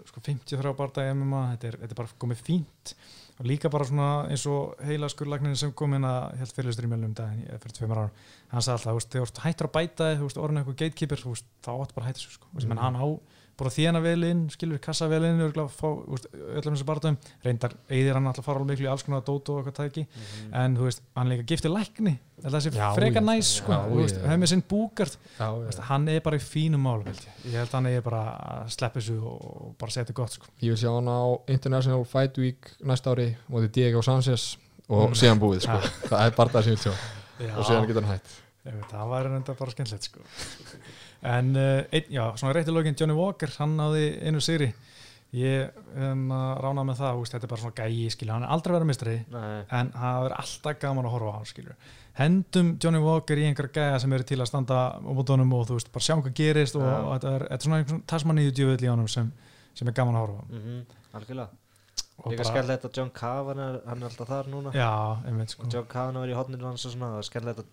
sko 53 barða MMA, þetta er, þetta er bara komið fínt og líka bara svona eins og heila skurlagnin sem kom inn að held fyrirlistur í mjölnum um daginn fyrir tveimur ára hann sagði alltaf, þú veist, þegar þú ert hættur að bæta þig, þú veist, orðin eitthvað gatekeeper, þú veist, þá áttu bara að hætta þessu sko, mm. menn hann á bara þjána vel inn, skilur kassa vel inn örgulega að fá, þú veist, öllum þessu barðum reyndar, eigðir hann alltaf fara alveg miklu í alls konar dót og eitthvað tæki en þú veist, hann líka giftið lækni það sé já. næs sko, Já, þú veist, hefur með sinn búkart já, veist, hann er bara í fínum held ég. ég held að hann er bara að sleppa þessu og bara setja gott sko. ég vil sjá hann á International Fight Week næsta ári og þetta er Diego Sanchez og Mm. síðan búið sko. það er barðað sem ég vil sjá já, og síðan getur hann hætt það var enda bara skemmtilegt sko. En uh, ein, já, svona reytti lókin Johnny Walker, hann náði einu sigri. Ég um, ránaði með það, veist, þetta er bara svona gæi skilja, hann er aldrei verið mistri Nei, en það verður alltaf gaman að horfa á hann skilur. Hendum Johnny Walker í einhver gæja sem eru til að standa á mótunum og þú veist, bara sjá hvað gerist og Já. þetta er, þetta er svona einhvern tasmaníu djöfull í honum sem, sem er gaman að horfa á. Mhm, algjörlega. Og Líka skemmtilegt að John Cavan er, hann er alltaf þar núna. Já, einmitt sko. Og John Cavan var í hotninu hans og svona er skemmtilegt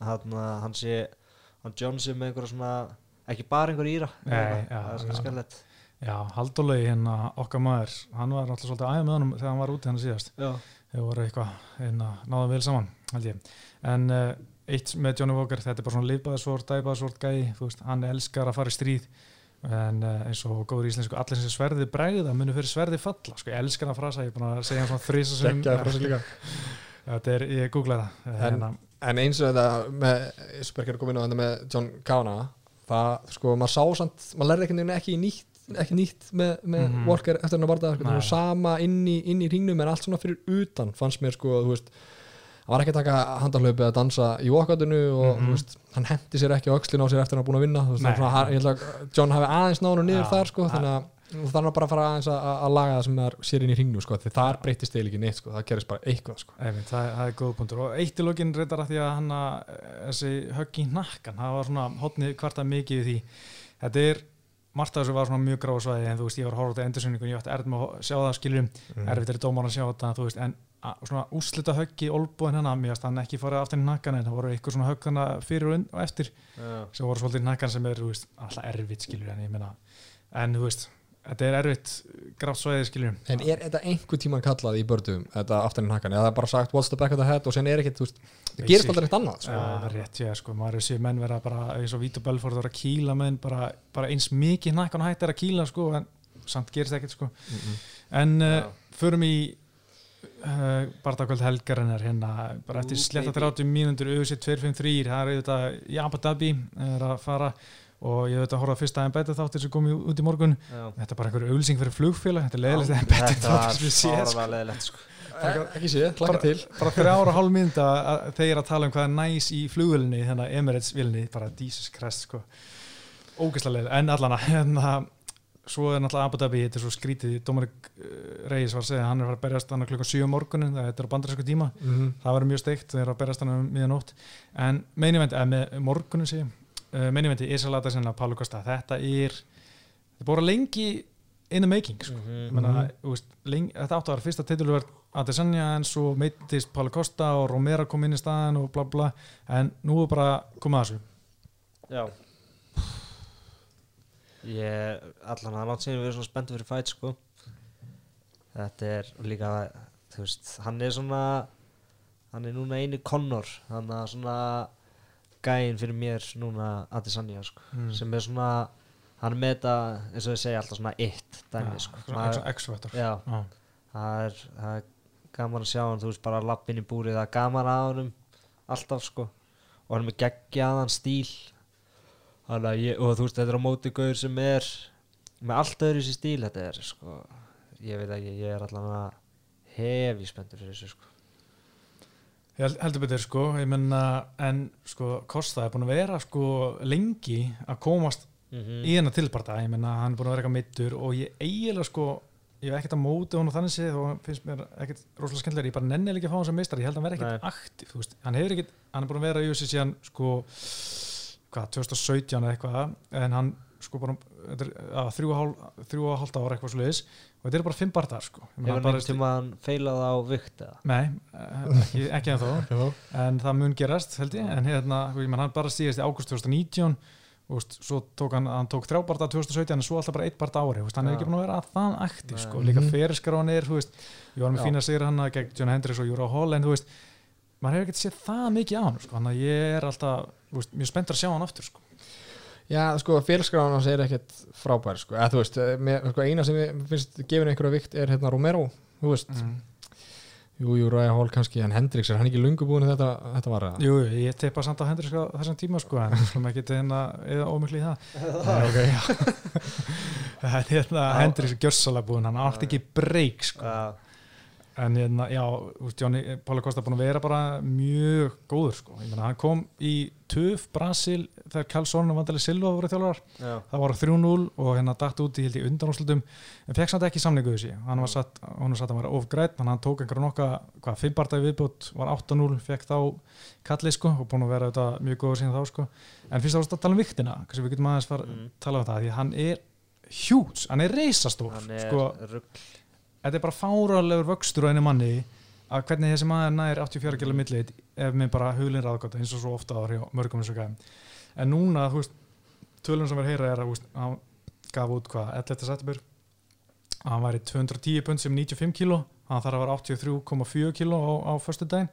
að hann sé hann John sé með einhverja svona ekki bara einhver íra Nei, já, það er svona já. skemmtilegt já, Haldólegi hérna okkar maður hann var alltaf svolítið aðeins með honum þegar hann var úti hann síðast. Já, þeir voru eitthvað hérna, náða vel saman held ég. En uh, eitt með Johnny Walker þetta er bara svona liðbæðarsvort, dæbæðarsvort gæi þú veist, hann elskar að fara í stríð. En uh, eins og góður íslensku allir sem sverði bregða munu fyrir sverði falla sko, ég elskar hann að frasa, ég er búin að segja hann svona líka. *laughs* þetta er, ég googlaði það En- eins og þetta með Ísberger kom inn á þetta með John Kavanagh það, sko, maður sá samt maður lærði veginn ekki nýtt ekki nýtt með, með Mhm. Walker eftir hennar barða sko, sama inn í, inn í ringnum en allt svona fyrir utan fannst mér sko, þú veist hann var ekki að taka handarhlaupi að dansa í walkoutinu og Mhm. þú veist, hann hendi sér ekki á öxlin á sér eftir hann búin að vinna veist, svona, hann- að John hafi aðeins nánu niður Já. þar sko, þannig að þannig að bara að fara aðeins að, að laga það sem er sér inn í ringnu sko, því þar breytist eða ekki neitt sko, það gerist bara eitthvað sko. Einmitt, það, það er góð punktur og eitt í lokin reyndar að því að hann að þessi högg í nakkan, það var svona hotnið kvartað mikið því þetta er, margt af þessu var svona mjög gráð svæði en þú veist, ég var að horfa á þetta endursynningu og ég ætti erð með að sjá það skiljum, Mhm. erfitt er dómar að sjá þetta, þú veist, en að, svona úslita högg í olbúin hennar, mér finnst hann ekki farið aftur í nakkan en það voru eitthvað svona högg hana fyrir og, og eftir Já. sem voru svolítið í nakkan sem er, þú veist, alltaf erfitt skiljur en ég meina, en þú veist þetta er erfitt grátt svæði skiljum En er þetta einhver tíman kallað í bördum þetta aftan í hakkan, eða það er bara sagt what's the back of the head? Og sen er ekkert, þú veist, það gerist aldrei eitt annað sko. Já, rétt, já, sko, maður er sér menn vera bara eins og Vítur Belfort vera að kýla menn bara, bara eins mikið nakkan hætt er að kýla sko, en samt gerist ekkert sko. en uh, förum í uh, barndagkvöld helgarinnar hérna, bara eftir sletta baby. 30 mínútur auðvitað 253, það er auðvitað í Abu Dhabi er að fara og ég auðvitað horfði að fyrsta en betið þáttir sem kom í- út í morgun Já. þetta er bara einhver auðlýsing fyrir flugfélag þetta er en betið Þetta var þáttir sem við séð sko. fárlega leðilegt sko. ekki sé, hlaka til bara þrjá ára hálf mynda að þeir eru að tala um hvað er næs í flugvölinni hérna Emirates vilni, bara Jesus Christ sko. ógeðslega leið, en allan að hérna, svo er náttúrulega Abu Dhabi þetta er svo skrítið, Dominik uh, Reis var að segja, hann er að fara að berjast hann klukkan 7 um morgunin það þetta er á bandarísku tíma, mm það verður mjög steikt þeir eru að berjast hann um miðanótt en meinivendi, eða með morgunin sé uh, meinivendi, Isalata sinna, Pálu Kosta þetta er, þetta er búin lengi in the making sko. Mhm. Ég meina, þú veist, lengi, þetta áttu að vera fyrsta titulverð Adesanya en svo meittist Pála Kosta og Romero kom inn í staðan og bla bla. En nú er bara komið að þessu. Já. Ég, allan að langt síðan við erum svona spenntu fyrir fæt sko. Þetta er líka, þú veist, hann er svona hann er núna einu Connor. Þannig að svona gæinn fyrir mér núna Adesanya sko, Mm. sem er svona hann er með þetta, eins og ég segi alltaf svona eitt dæmi sko. Já. það er, er gaman að sjá hann, þú veist, bara lappin í búrið, það er gaman að honum alltaf, sko. Og hann er með geggjaðan stíl. Ég, og þú veist, þetta er á móti gauður sem er með allt öðru sér stíl, þetta er, sko. Ég veit ekki, ég er allan að hefi spenntur fyrir þessu, sko heldur betur sko. Ég menna, en sko Kosta er búin að vera sko lengi að komast mm í hennar tilparta. Ég menna, hann er búin að vera eitthvað mittur og ég eiginlega sko ég hef ekkert að móti hún og þannig séð og finnst mér ekkert rosalega skemmtilega, ég bara nenni ekki að fá hann sem meistar, ég held að hann vera ekkert aktiv veist, hann hefur ekkert, hann er búin að vera í þessi síðan sko, hvað, 2017 eða eitthvað, en hann sko bara, þetta er að þrjú og og hálft ára eitthvað svo leiðis og þetta er bara fimm barðar sko Hefur einhvern tíma hann feilað á vikt eða? Nei, eh, ekki, ekki en *laughs* þó en það mun gerast held ég en hérna, ég menn hann bara stíðist í ágúst 2019 og veist, svo tók hann, hann tók þrjá barða 2017 en svo alltaf bara eitt barða ári veist, hann er Já. ekki búin að vera það aktiv Nei. sko, líka veist, ég var með fína sigur hann gegn John Hendricks og Júra Hall en þú veist maður hefur ekkert séð það mikið á hann sko, hann að ég er alltaf, veist, mjög spenntur að sjá hann aftur sko. Já, sko, félskráðan hans er ekkert frábær sko. eða þú veist, eh, með, sko, eina sem ég finnst gefin einhverja vikt er hérna Romero þú veist, mm. jú, jú, Ræja Hall kannski en Hendrix, er hann ekki lungu búin að þetta, þetta var að Jú, jú, ég teipa samt á Hendricks á þessum tíma sko, en skulum ekki tegna eða ómikli í það *laughs* já *laughs* Það er hérna Hendricks er gjörsalega búinn, hann átti ekki breyk sko. Já, en hérna, já, veist, Jóni Pála Kosta búin að vera bara mjög góður sko. ég meina, hann kom í töf Brasil þegar Karlsson og Vandali Silva voru þjálfarar, já, það var 3-0 og hérna dætt út í í undanúrslutum en fekk samt ekki samningu þessi, hann var satt hann var satt að vera ofgrætt, að hann tók einhverja nokka hvað, fimmbartæði viðbútt, var 8-0 fekk þá kallið sko og búin að vera þetta mjög góður síðan þá sko, en fyrst ást að tala um viktina, kannski við getum aðeins fara Mm. tala um það, því hann er hjúts, hann er reisastór hann er sko, þetta er bara fáralegur vöxtur á einu manni að hvernig þessi maður nær 84 kg millit ef með bara hulin ráðgóta eins og svo ofta á mörgum þessu gæðum en núna, þú veist, tölun sem er heyra er að hann gaf út hvað 11. september. Hann væri 210 pund sem 95 kg hann þarf að vera 83,4 kg á, á förstu daginn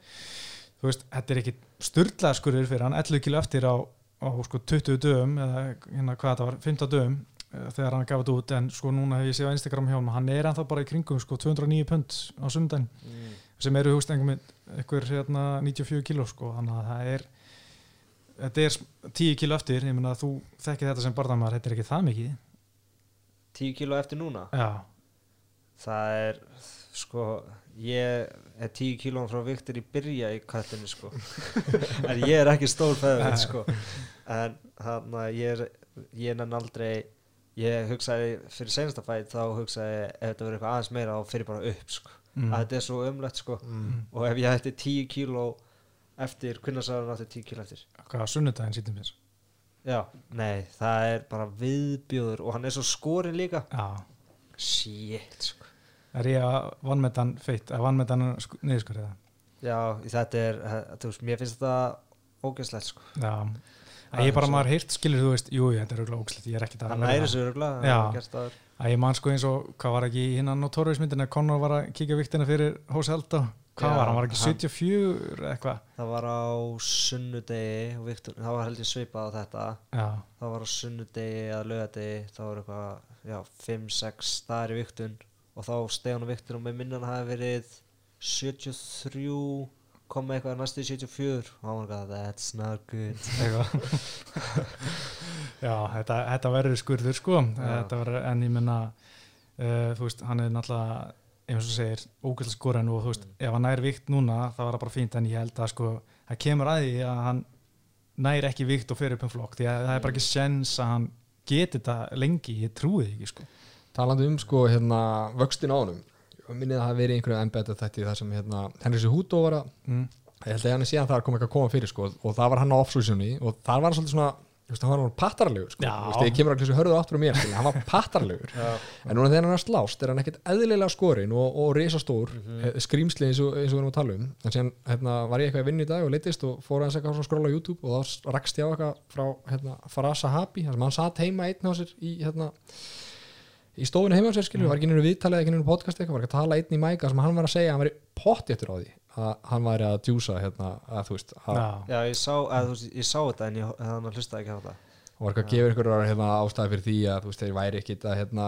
þú veist, þetta er ekki styrlaða skurður fyrir hann 11 kg eftir á, á sko 20 dögum eða hérna hvað þetta var, 15 dögum þegar hann gaf þetta út en sko núna hef ég séð á Instagram hjá hann hann er ennþá bara í kringum sko 209 pund á sundaginn mm. sem eru húst einhver, einhver hérna, 94 kíló sko þannig að það er þetta er 10 kíló eftir ég meina að þú þekkir þetta sem barðamæður þetta er ekki það mikið. 10 kíló eftir núna? Já, það er sko ég er 10 kílóum frá Viktor í byrja í kallinu sko. *laughs* En ég er ekki stór feður sko. En hann að ég er ég nenn aldrei ég hugsaði fyrir senasta fætt þá hugsaði ef þetta verður eitthvað aðeins meira þá fyrir bara upp sko. Mm. að þetta er svo umlegt sko. Mm. og ef ég ætti 10 kíló eftir, hvernig sagði hann átti 10 kíló eftir? Hvað sunnudaginn sýttum mér já, nei, það er bara viðbjóður og hann er svo skorinn líka. Já, shit sko. Er ég að vannmetan feitt að vannmetan niðurskur eða Já, þetta er, eh, þú veist, mér finnst þetta ógeðslegt sko. já, að ég bara maður heyrt skilur þú veist, jú, þetta er auðvitað ógslætt ég er ekki það Það næri þessu það að ég man sko eins og, hvað var ekki í hinnan notóriðismyndin að Conor var að kíkja viktina fyrir Hósi Aldo, hvað Já, var hann, var ekki hann- 74 eða eitthvað, það var á sunnudegi og Viktor, það var held ég svipað á þetta. Já, það var á sunnudegi eða lögadegi þá var eitthvað, já, 5-6 staðar í Viktun og þá Stefán og Viktor og með minnan hafi verið 73 kom með eitthvað næstu í 74 og hann var eitthvað, that's not good. *laughs* Já, þetta, þetta verður skurður sko. Þetta verður, en ég menna uh, þú veist, hann er náttúrulega eins og segir, ógæslega skoran og þú veist, ef hann nær vikt núna, það var bara fínt en ég held að sko, það kemur að því að hann nær ekki vikt og fyrir upp um flokk því að það er bara ekki sens að hann geti þetta lengi, ég trúi því ekki sko. Talandi um sko hérna vöxtin á honum minnið að það verið einhverju embedda þetta þar sem hérna Henry Cejudo var að mm. ég held að hann er síðan það kom eitthvað að koma fyrir sko og það var hann á offsúsjónu og það var hann svolítið svona veist, hann var hann pattarlegur sko veist, ég kemur að þessu hörðu áttur á mér hann var *laughs* pattarlegur en núna þegar hann er slást er hann ekkert eðlilega skorinn og, og risastór mm. -hmm. skrýmsli eins og, eins og við erum að tala um en síðan hérna, var ég eitthvað að vinna í dag og leittist og fór hans eitthvað að skróla á YouTube og þá rakst ég á eitthvað frá hérna, Farasa Habi, þar sem hann satt heima einn á sér í hérna í stofunni heima á sér skilju, Mm. var ekki nýru viðtalið ekki nýru podcast eitthvað, var ekki að tala einn í mæka sem hann var að segja hann var pottjættur á því að hann væri að djúsa hérna, að þú veist, að, Já, ég sá, að, þú veist, ég sá þetta en ég hann hlustaði ekki á þetta og var eitthvað að gefa ykkur hérna, ástæði fyrir því að þú veist, þeir væri ekkit að hérna,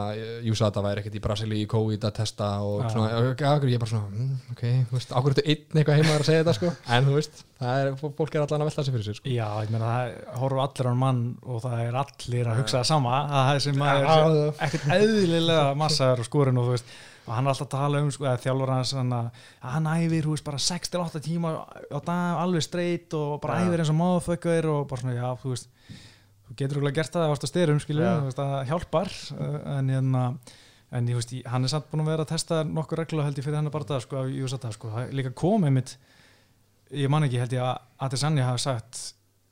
Júsata væri ekkit í Brasilíu í COVID að testa og Já. svona, ja, ég bara svona mm, ok, þú veist, ákveður þetta einn eitthvað heima að segja þetta sko, *laughs* en þú veist, það er, fólk er allan að velta sig fyrir sér sko. já, ég meina það horfum allir á mann og það er allir að hugsa það sama að það sem Já, er já. ekkert eðlilega massaður og skorinn og þú veist og hann er alltaf að tala um sko, þjálfur hans hann að að hann æfir, veist, bara 6-8 tíma á dag, alveg straight og bara æfir eins og motherfucker og bara svona, já, þú veist þú getur okkur gert það að varst að styrum, það hjálpar uh, en hérna en ég veist, hann er samt búin að vera að testa nokkur reglu held ég fyrir hennar bara það, sko, sko, það er líka komið mitt ég man ekki, held ég að Adesanya hafi sagt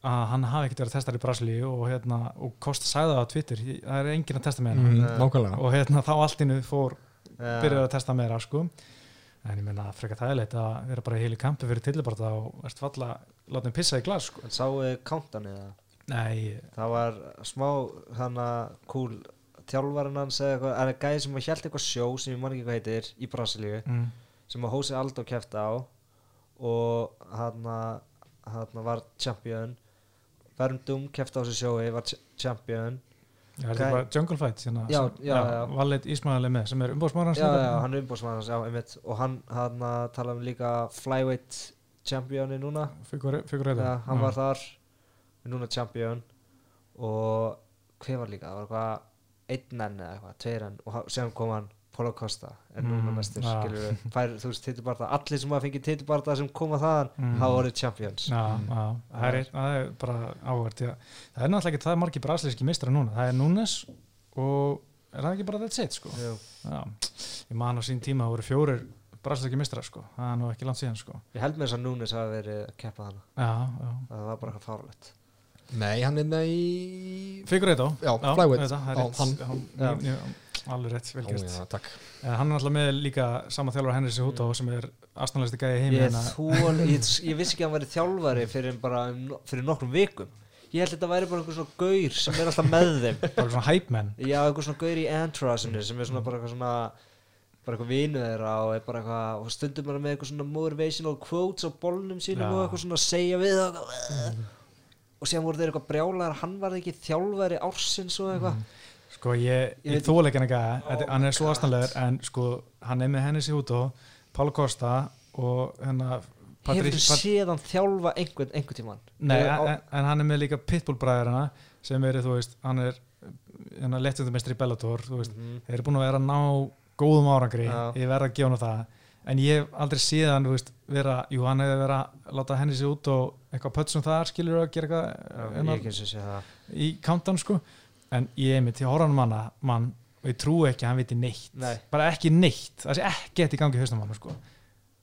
að hann hafi ekkert verið að testa í Brasilíu og hérna, og Kosta sagði það á Twitter. Það er enginn að testa með hann. Mm, og hérna þá allt innu fór Já. byrjaði að testa meira sko. En ég meina frekar þægilegt að vera bara í heil í kampi fyrir tillibarta og erst falla láta hann pissa í glas sko. En sáu kántan eða? Nei, Það var smá hann að cool þjálfarinn hans eða eitthvað, en gæði sem held eitthvað sjó sem ég man ekki hvað heitir í Brasilíu mm, sem að Hósi Aldo kefti á og hann hann var champion. Verndum kefti á þessu sjói var ch- champion. Já, er þetta bara Jungle Fight hérna, Já, sem- já, já. Valid Ismail er með sem er umbóðsmaður hans já, já, hann er umbóðsmaður hans, já, einmitt. Og hann, hann talaði um líka flyweight championi núna. Figur, figur já, hann var þar núna champion og hver var líka, það var eitthvað einn enn eða eitthvað, tveir enn og síðan kom hann Polo Costa er núna Mm, næstur, já. skilur við fær, þú veist, titubarta, allir sem hafa fengið titubarta sem koma þaðan, Mm. hafa voruð champions. Já, já, það er, það er bara áhvert já. það er náttúrulega ekki það margir brasilíski mistra núna það er Núnes og er það ekki bara that's it sko? Já, ég man á sín tíma það voru fjórir brasilíski mistra sko. Það er nú ekki langt síðan sko. Ég held með þess að Núnes hafa verið að keppa já það var bara eitthvað fárlegt nei, hann er með í Figur Eito Já, flyweight. Já, rétt. vel gert. já, takk. En hann er alltaf með líka sama þjálfur Henry Cejudo sem er aðstæðanlegsti gæði í heimi ég, hérna. þól, ég, *laughs* ég vissi ekki að hann væri þjálfari fyrir, bara, um fyrir nokkrum vikum. Ég held að þetta væri bara einhver svona gaur sem er alltaf með þeim. *laughs* Bara svona hype man. Já, einhver svona gaur í entrasinu sem er svona bara eitthvað svona bara eitthvað vinu þeirra og er bara eitthvað og stundum bara með eitthvað svona motivational quotes á bollnum sínum Já. og eitthvað svona að segja við og, og síðan voru þeir eitthvað brjálar hann var ekki þjálfari ársins og eitthvað. Sko ég, Ég ég þóleik hann ekki að hann er svo aðstæðanlegur en sko hann er með Henry Cejudo Paulo Costa og hérna hefur þú séð hann þjálfa einhvern, einhvern tímann? Nei, en, á- en- hann er með líka Pitbull bræðurina sem eru, þú veist, hann er lettundumestri í Bellator þú veist, Mhm. þeir eru búin að vera að ná góðum árangri, Já. ég verð að gefa hann það en ég hef aldrei síðan veist, vera, jú hann hefur verið að láta henni sig út og eitthvað pötsum þar skilur að gera eitthvað í countdown sko. En ég er mitt, ég horf hann manna mann og ég trú ekki að hann viti neitt. Nei. bara ekki neitt, það sé ekki eftir gangi haustum hann sko.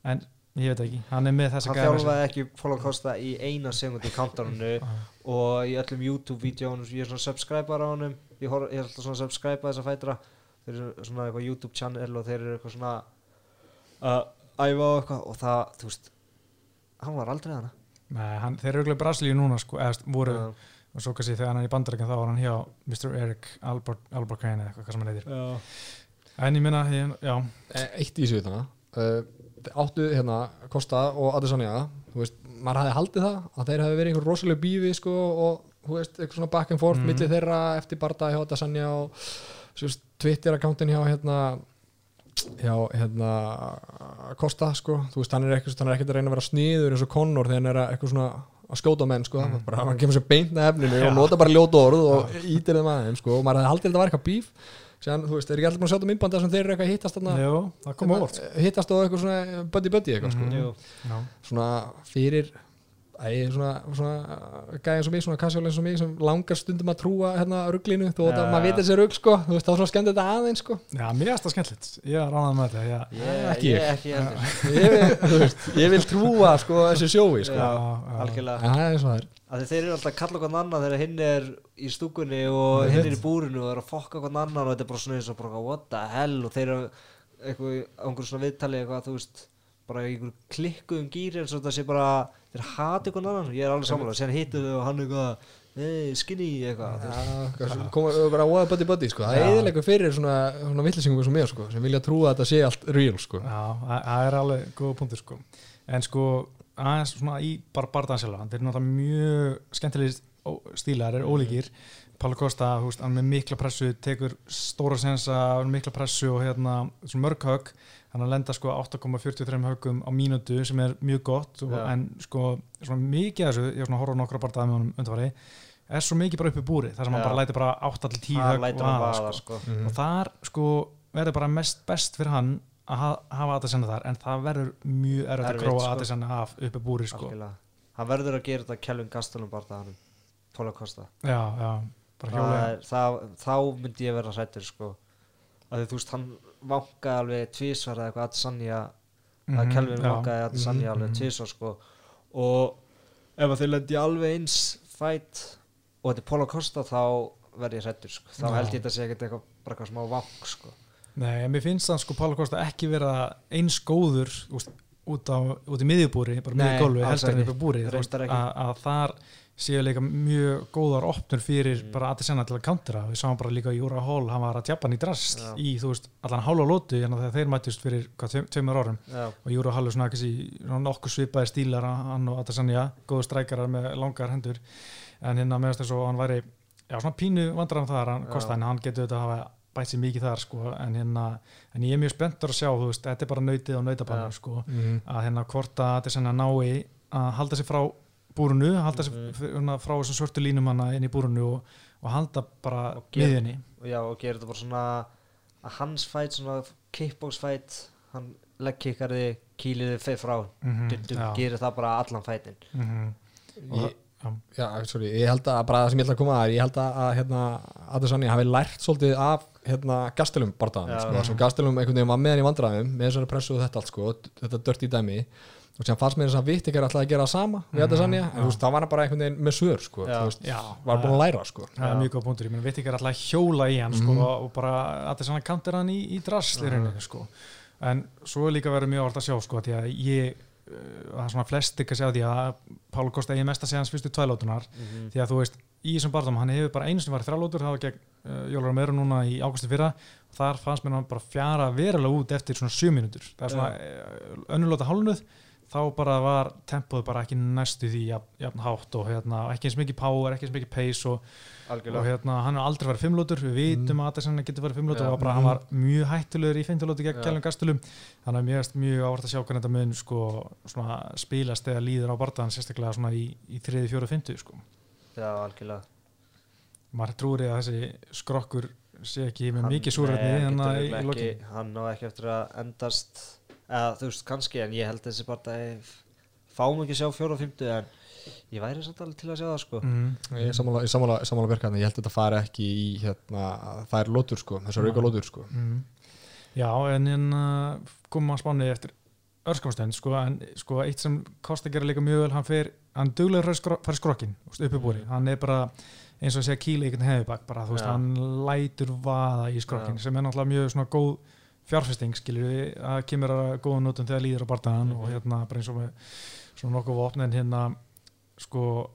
En ég veit ekki, hann er með þessa hann gæða þjálfaði ekki Póla Kosta í eina segundu í *laughs* Ah. og í öllum YouTube-vídeónum ég er svona subscriber á honum. Ég, er alltaf svona að subscribe þessa fætra. Þeir eru svona eitthvað YouTube channel og þeir eru eitthvað svona að æfa og eitthvað og það, þú veist hann var aldrei hana Nei, hann, þeir eru auðvitað Brasilíu núna sko, eða voru, Já. og svo kannski þegar hann er í bandarækjan þá var hann hjá Mr. Eric Albarkane eða eitthvað hvað sem hann heitir Já. en ég minna, ég, já, Eh, eitt í þessu þannig uh, áttu hérna Kosta og Adesanya þú veist, maður hafði haldið það að þeir hafi verið einhver rosalega bífi sko og þú veist, eitthvað svona back and forth Mhm. milli þeirra eftir barda hjá Adesanya og svo veist, Twitter-akkántin hjá hérna hjá hérna Kosta sko, þú veist, hann er ekkert er að reyna að vera sniður eins og Conor þegar hann er að eitthvað svona að skjóta menn sko, mm. bara hann kemur sér beint að efninu Já. og nota bara ljóta orð og ítir þeim aðeins sko, og maður hafði haldið að þetta var eitthvað bíf Sér, þú veist, er ekki allir búin að sjá þetta myndbanda sem þeir eru eitthvað að hittast þarna sko. hittast á eitthvað svona buddy buddy eitthvað sko. Jú. já, svona fyrir æ, svona, svona gæði eins og mig, svona casual eins og mig sem langar stundum að trúa hérna rugglinu þú veit Já. að maður veit þessi rugg sko. Þú veist þá er svona skemmt þetta aðeins sko. Já, mér erst það skemmtilegt. Ég er ránað með þetta Ég, Ekki ég, ekki *laughs* ég vil, veist, ég vil trúa sko þessi sjói sko. Er er. Að þeir eru alltaf að kalla hvern annan þegar hinn er í stúkunni og hinn er í búrinu og er að fokka hvern annan og þetta er bara svona eins og bara what the hell? Og þeir eru eitthvað á einhverju svona viðtali eitthvað þú veist bara í einhverju klikkuðum gýri eins og þetta sé bara þeir hati hvern annan. Ég er alveg samanlega síðan hittu þau og hann eitthvað hey, skinny eitthvað. Eitthvað svona- koma bara what buddy buddy sko. Það er eðilega fyrir svona, svona villisingum eins og mér sko sem vilja trúa að þetta sé allt real sko. Já, það það er alveg góða punktur sko. en sko aðeins svona í bara bardansjálfa þeir eru náttúrulega mjög skemmtilegir ó- stílar, er ólíkir. Pála Kosta, þú veist, hann er með mikla pressu tekur stóra sensa, er mikla pressu og hérna, svona mörg hann að lenda sko 8,43 höggum á mínútu sem er mjög gott og, Já. en sko svona mikið þessu, ég er svona að horfa nokkra bardaði með honum undarfari, er svo mikið bara upp í búri þar sem hann Já. bara læti bara 8-10 hann högg lætur vaða, hann vaða sko sko. Mhm. og þar sko verður bara mest best fyrir hann að ha hafa Adesanya þar en það verður mjög erfitt að gróa sko. Adesanya af uppi búri sko. Algjörlega. hann verður að gera þetta Kelvin Gastelum bara það Póla Kosta já, já, bara hjóla þá myndi ég vera hrættur sko að þú veist hann vankaði alveg tvísvar eða eitthvað að Sanja Mhm, að Kelvin já. vankaði að Sanja alveg mhm. tvísvar sko og ef þeir lendi alveg eins fætt og þetta er Póla Kosta þá verð ég hrættur sko þá Já. held ég þetta sé ekkert eitthvað bara eitthvað smá vank sko Nei, en mér finnst það sko Pála Kosta ekki vera eins góður úst, út, á, út í miðjubúri bara Nei, miðju gólfi, alls helst ekki ekki. búri veist, að þar séu líka mjög góðar opnur fyrir Mm. bara Adesanya til að countera. Við sáum bara líka Júra Hall, hann var að tjappa hann í drast Já. í, þú veist, allan hálfa lótu hérna þegar þeir mættust fyrir, hvað, tveim- tveimur árum. Já, og Júra Hall er svona, svona nokkuð svipaði stílar hann og Adesanya, góðu strækarar með langar hendur. En hérna meðast þess að hann væri já, svona pínu vandrar þar, hann Já. kosta en hann getur þetta að hafa bætt sér mikið þar sko, en hérna, en ég er mjög spenntur að sjá þú veist, þetta er bara nautið búrunu, halda sér f- hérna, frá þessum svörtu línum hana inn í búrunu og, og halda bara gera- og já og gera þetta bara svona að hans fætt svona kickbox fætt hann kýlir þig feið frá Mhm, mm já. gerir það bara allan fætin Mhm. og Ég- já. Sorry, ég held að bara það sem ég ætla að koma að er, ég held að, að hérna, Adesanya hafi lært svolítið af hérna, gastelum bardaðan, Já. sko, sem gastelum einhvern veginn var með hann í vandræðum, með þessari pressu og þetta allt, sko, þetta dört í dæmi og sem fannst mér þess að vitt ekki alltaf að gera það sama við Adesanya, en þú veist, það var hann bara einhvern veginn með svör, sko, Já. þú veist, Já, var búin að læra, sko það er mjög góð punktur, ég meina veit ekki er alltaf að hjóla í hann sko, Mhm. og bara að þess að hann kantir hann í, í drasl í rauninni sko. en svo er líka verið mjög orð að sjá sko, því að ég uh, það er svona flest ekki að sjá því að Pála Kosta eigi mest að segja hans fyrstu tvælótunar Mhm. því að þú veist, í þessum barndum hann hefur bara einu sem var þrjálótur, það var gegn uh, Jólar Meru núna í águsti fyrra og þar fannst mér hann bara fjara verulega út eftir svona sjö mínútur, það er svona uh, önnulóta hálnuð þá bara var tempóð bara ekki næstu því jafn, jafn hátt og hérna, ekki eins mikið power, ekki eins mikið pace og og hérna, hann har aldrei verið fimmlótur við vitum að Adesanya getur verið fimmlótur og bara, hann var mjög hættulegur í fimmlótur gegn Já. Kjellum Gastulum þannig að mjög, mjög ávart að sjá hvernig þetta mun sko, svona, spilast eða líður á bardaðan sérstaklega svona í, í þriði, fjóru, fymtu sko. já algjörlega. Maður trúir í að þessi skrokkur sé ekki með Hann- mikið lokin. ekki- hann á ekki eftir að endast eða þú veist kannski en ég held að þessi bara fáum ekki að sjá fjóra og fymtu en ég væri samt alveg til að sjá það sko mm. Ég er sammála, ég er sammála, sammála verkefni, ég held að þetta fari ekki í hérna, það er lótur sko, þessar auka lótur sko Mm. Já, en hérna komum að spáni eftir örskamstend sko, en sko eitt sem Kosta gera líka mjög vel, hann fer hann duglegur fyrir skrokkin, uppi búri hann er bara eins og að segja kýla einhvern hefðibak bara, þú veist, Já. hann lætur vaða í skrokkin, Já. sem er náttúrulega mjög svona góð fjárfesting, skilur við, að kemur að góða nótum þegar líður á bardaðan Mhm. og hérna bara eins og með svona nokkuð vopn en hérna sko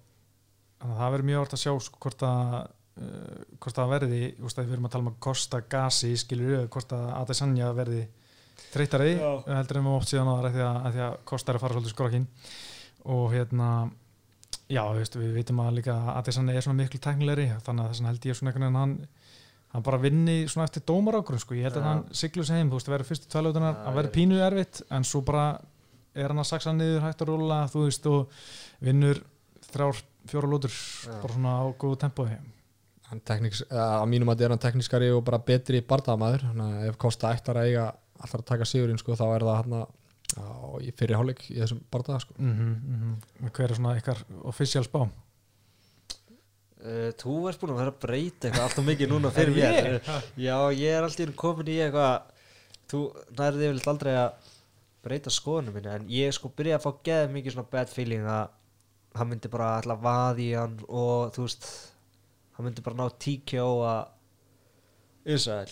að það verður mjög orð að sjá sko, hvort að uh, hvort það verði, þú veist að við erum að tala um að kosta gasi, skilur við, hvort að Adesanya verði þreytari heldur en við oft síðan á það því að, að að kosta er að fara svolítið skrokkin og hérna já, við vitum að líka að Adesanya er svona miklu tæknilegri þannig að þess hann bara vinni svona eftir dómarágrun sko. ég held að Já. hann siglu sig heim, þú veist, verður fyrstu tvælautunar, Já, hann verður ég- pínu erfitt en svo bara er hann að saksa niður hægt að rúla, þú veist, og vinnur þrjár, fjóra lútur Já. bara svona á góðu tempói hann tekniks, að mínum að er hann teknískari og bara betri bardaðamaður þannig að ef Kosta ættar að eiga alltaf að taka sigurinn sko, þá er það hann að fyrir hálfleik í þessum bardaða sko. mm -hmm, hver er svona ykkar official spá Uh, þú ert búin að vera að breyta eitthvað alltaf mikið núna *laughs* fyrir mér? *laughs* Já, ég er alltaf komin í eitthvað Þú nærði yfirleitt aldrei að breyta skoðunum minni en ég sko byrja að fá geða mikið svona bad feeling að hann myndi bara að vaði í hann og þú veist hann myndi bara ná TKO að Ísrael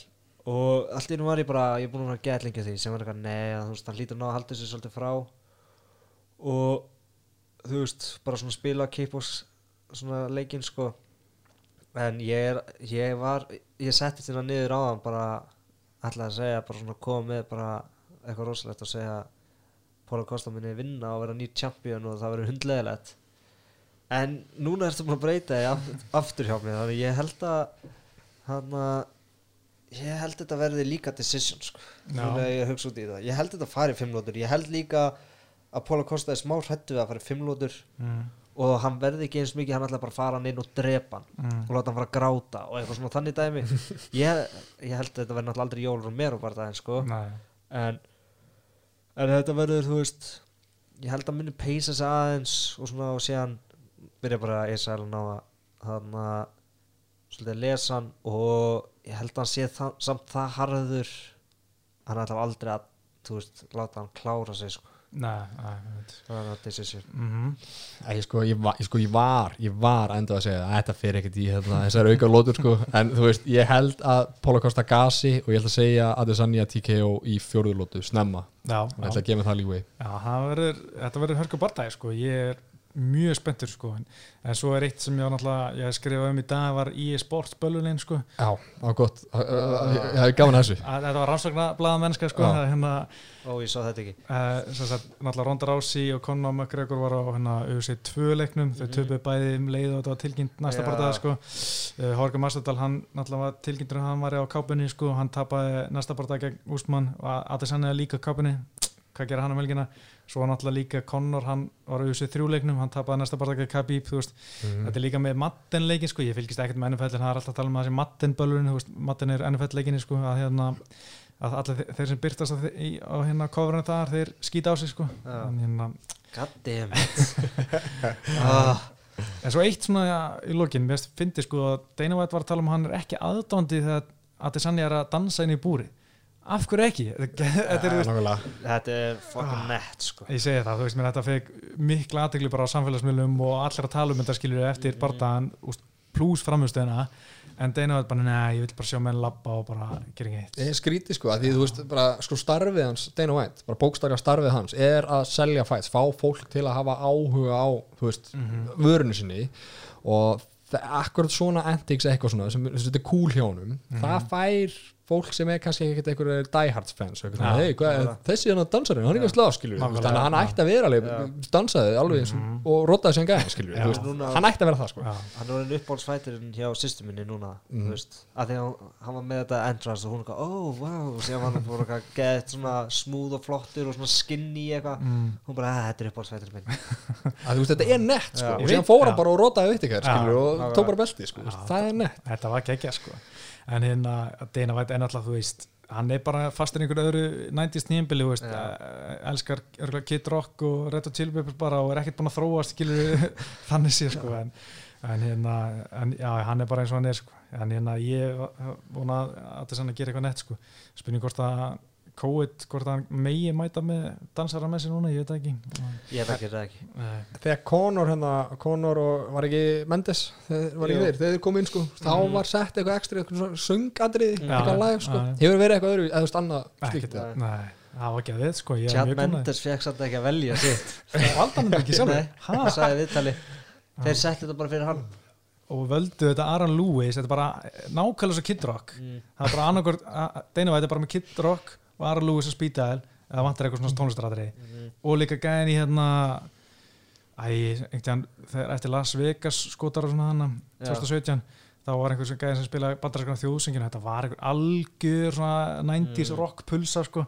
og allt í nú var ég bara, ég er búin að vera geða lengi að því sem var eitthvað, nei, að, þú veist, hann lítur ná að halda sér svolítið frá. Og þú veist, bara svona spila kickbox svona leikinn sko. En ég er, ég var ég setti þetta niður á hann bara ætlaði að segja, bara svona koma með bara eitthvað rosalegt og segja Póla Kosta minni vinna og vera nýr champion og það verður hundlegilegt en núna ertu búin að breyta aftur hjá mig þannig ég held að hann að ég held þetta verði líka decision sko. Núna er ég að hugsa út í það. Ég held þetta fari fimm lótur ég held líka að Póla Kosta er smá hrættu að fara fimm lótur mm. Og hann verði ekki eins mikið hann ætla bara að fara hann inn og drepa hann Mm. og láta hann fara að gráta og eitthvað svona þannig dæmi *laughs* ég, ég held að þetta verði náttúrulega aldrei jólur og mér og bara það sko Nei. en, en þetta verður þú veist ég held að minni peysa sig aðeins og svona og síðan byrja bara að Ísrael að ná að hann að svolítið lesa hann og ég held að hann sé það, samt það harður hann ætla aldrei að þú veist, láta hann klára sig sko Nei, það er það Mm -hmm. Ég, sko, ég, var, ég, sko, ég var ég var enda að segja að þetta fyrir ekkert í hérna, þessar auka lótur sko. en þú veist, ég held að Póla Kosta gasi og ég held að segja að Adesanya TKO í fjóruður lótu snemma Já, og ég já. að gefa það lífið já það verður, þetta verður hörku bardagi sko. ég er mjög spenntur sko. en, en svo er eitt sem ég ég skrifaði um í dag var í sportsbölunin sko. Já, það var gott Ég hef gaman að þessu þetta var rannsókna blaða mennska sko. Er hérna ó ég sá þetta ekki Uh, sem sagt, náttúrulega Ronda Rousey og Conor McGregor var á hérna UFC 2 leiknum, þau Mhm. töpuðu bæði um leið og þetta var tilkynnt næsta Já. bardaða sko. uh, Jorge Masvidal, hann náttúrulega var tilkynntur að hann var á kápunni sko, hann tapaði næsta bardaða gegn Úsmann og Adesanya líka kápunni hvað gera hann á melgina svo var náttúrulega líka Conor, hann var á UFC 3 leiknum hann tapaði næsta gegn Khabib þú veist, Mhm. þetta er líka með Madden leikin sko. ég fylgist ekkert með NFL en það er alltaf að tala um að þessi Madden bölurinn, Madden er NFL leikinni sko, að hérna að allir þe- þeir sem byrtast í- á hérna kofurinn þar, þeir skýta á sig sko. Já. en, hérna, god damn it *laughs* ah, en svo eitt svona ja, í lokin, mér finnst sko að Dana White var að tala um hann er ekki aðdándi þegar Adesanya er að dansa inn í búri af hverju ekki? *laughs* þetta er, Nákvæmlega. þetta er fucking nett sko. Ég segi það, þú veist mér þetta fekk mikla aðtegli bara á samfélagsmiðlum og allir að tala um þetta skilur eftir Mhm. bardaðan pluss framhjústöðina en Dana White bara, neða, ég vil bara sjá menn labba og bara gera ekki eitt Ég skríti sko, því þú veist bara, sko starfið hans, Dana White, bara bókstæðja starfið hans er að selja fæts, fá fólk til að hafa áhuga á, þú veist vörunu sinni. Og akkurat svona antics eitthvað svona, sem sem þetta er cool hjá honum það fær fólk sem er kannski ekkert einhverju diehards fans eitthvað, hey, hvað, nákvæmlega. þessi hann dansarinn, hann er ekki að slá skilur Nákvæmlega, þannig að hann ætti að vera alveg dansaði alveg eins Mhm. og rotaði sem gæði Núna- hann ætti að vera það sko. Já. hann er orðin uppbólsfæturinn hjá sýstu minni núna veist, að því að hann- var með þetta entrance og hún eitthvað, oh wow. Og síðan var hann bara eitthvað gett svona smúð og flottur og svona skinny eitthvað. Mm. hún bara, "Ah, þetta er uppbólsfæturinn minn. *laughs* Að þú veist, þetta er nett sko. Já. og veit- fór hann bara og rotaði eitt ekkert Já, skilur og tók bara belti sko, það er nett en hérna Dana White er náttúrulega þú veist hann er bara fastur í einhverju öðru 90s nýjambili þú veist, uh, elskar Kid Rock og Red Hot Chili Peppers bara og er ekkert búinn að þróast skilur *laughs* þannig sér sko. En, en hérna, en, já, hann er bara eins og hann er sko. En hérna ég vona að þess að gera eitthvað nett sko. Spurning hvort að COVID, hvort hann megi mæta með dansara með sér núna, ég veit ekki. Ég veit ekki það ekki. Nei. þegar Conor hérna, Conor og var ekki Mendes, þeir var ekki þeir? Þeir kom inn sko, þá Mhm. var sett eitthvað ekstra, eitthvað Já, eitthvað live sko, hefur verið eitthvað öðru eða þú veist annað Ekkert, slíkt eða? nei, það var ekki að þið sko. Ég er Chad Mendes fekk samt ekki að velja sitt. *laughs* Valda hann ekki sjálfur þeir settu þetta bara fyrir hann. Og völdu þetta Aaron Lewis þetta er bara nákvæmlega svo Kid Rock. Mm. það er bara annarkort, White er bara með Kid Rock og Aaron Lewis að spýta eða vantar eitthvað svona tónlistaradri Mhm. og líka gæðin í hérna æ, einhvern veginn eftir Las Vegas skotar og svona hana Já. 2017 þá var einhver sem gæðin sem spilaði bandarinskana þjóðsönginu þetta var einhver algjör svona 90s Mm. rock pulsa sko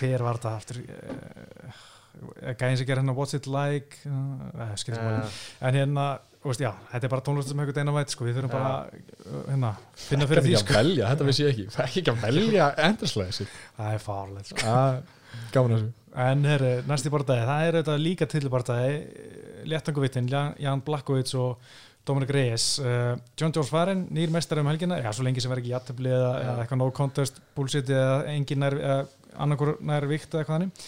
hver var þetta aftur uh, gæðin sem gerir hérna What's It Like uh, skilur Ja. en hérna, veist, já, þetta er bara tónlist sem hefur Dana White, sko, við þurfum bara uh, hérna, finna fyrir því, að sko. velja, þetta vissi ég ekki. Fekk ekki að velja endurslega það er farlegt, sko. Gáðan þessu. En herri, næsti barndagi, það er þetta líka tillibardagi, léttanguvittin Jan Blakowicz og Dominic Reyes. Uh, John Jones farin, nýr mestari um helgina, já, svo lengi sem verður ekki jættabli eða, Já. eða eitthvað no contest bullshit eða engin nær, eða annarkur nær vikt eða eitthvað hannig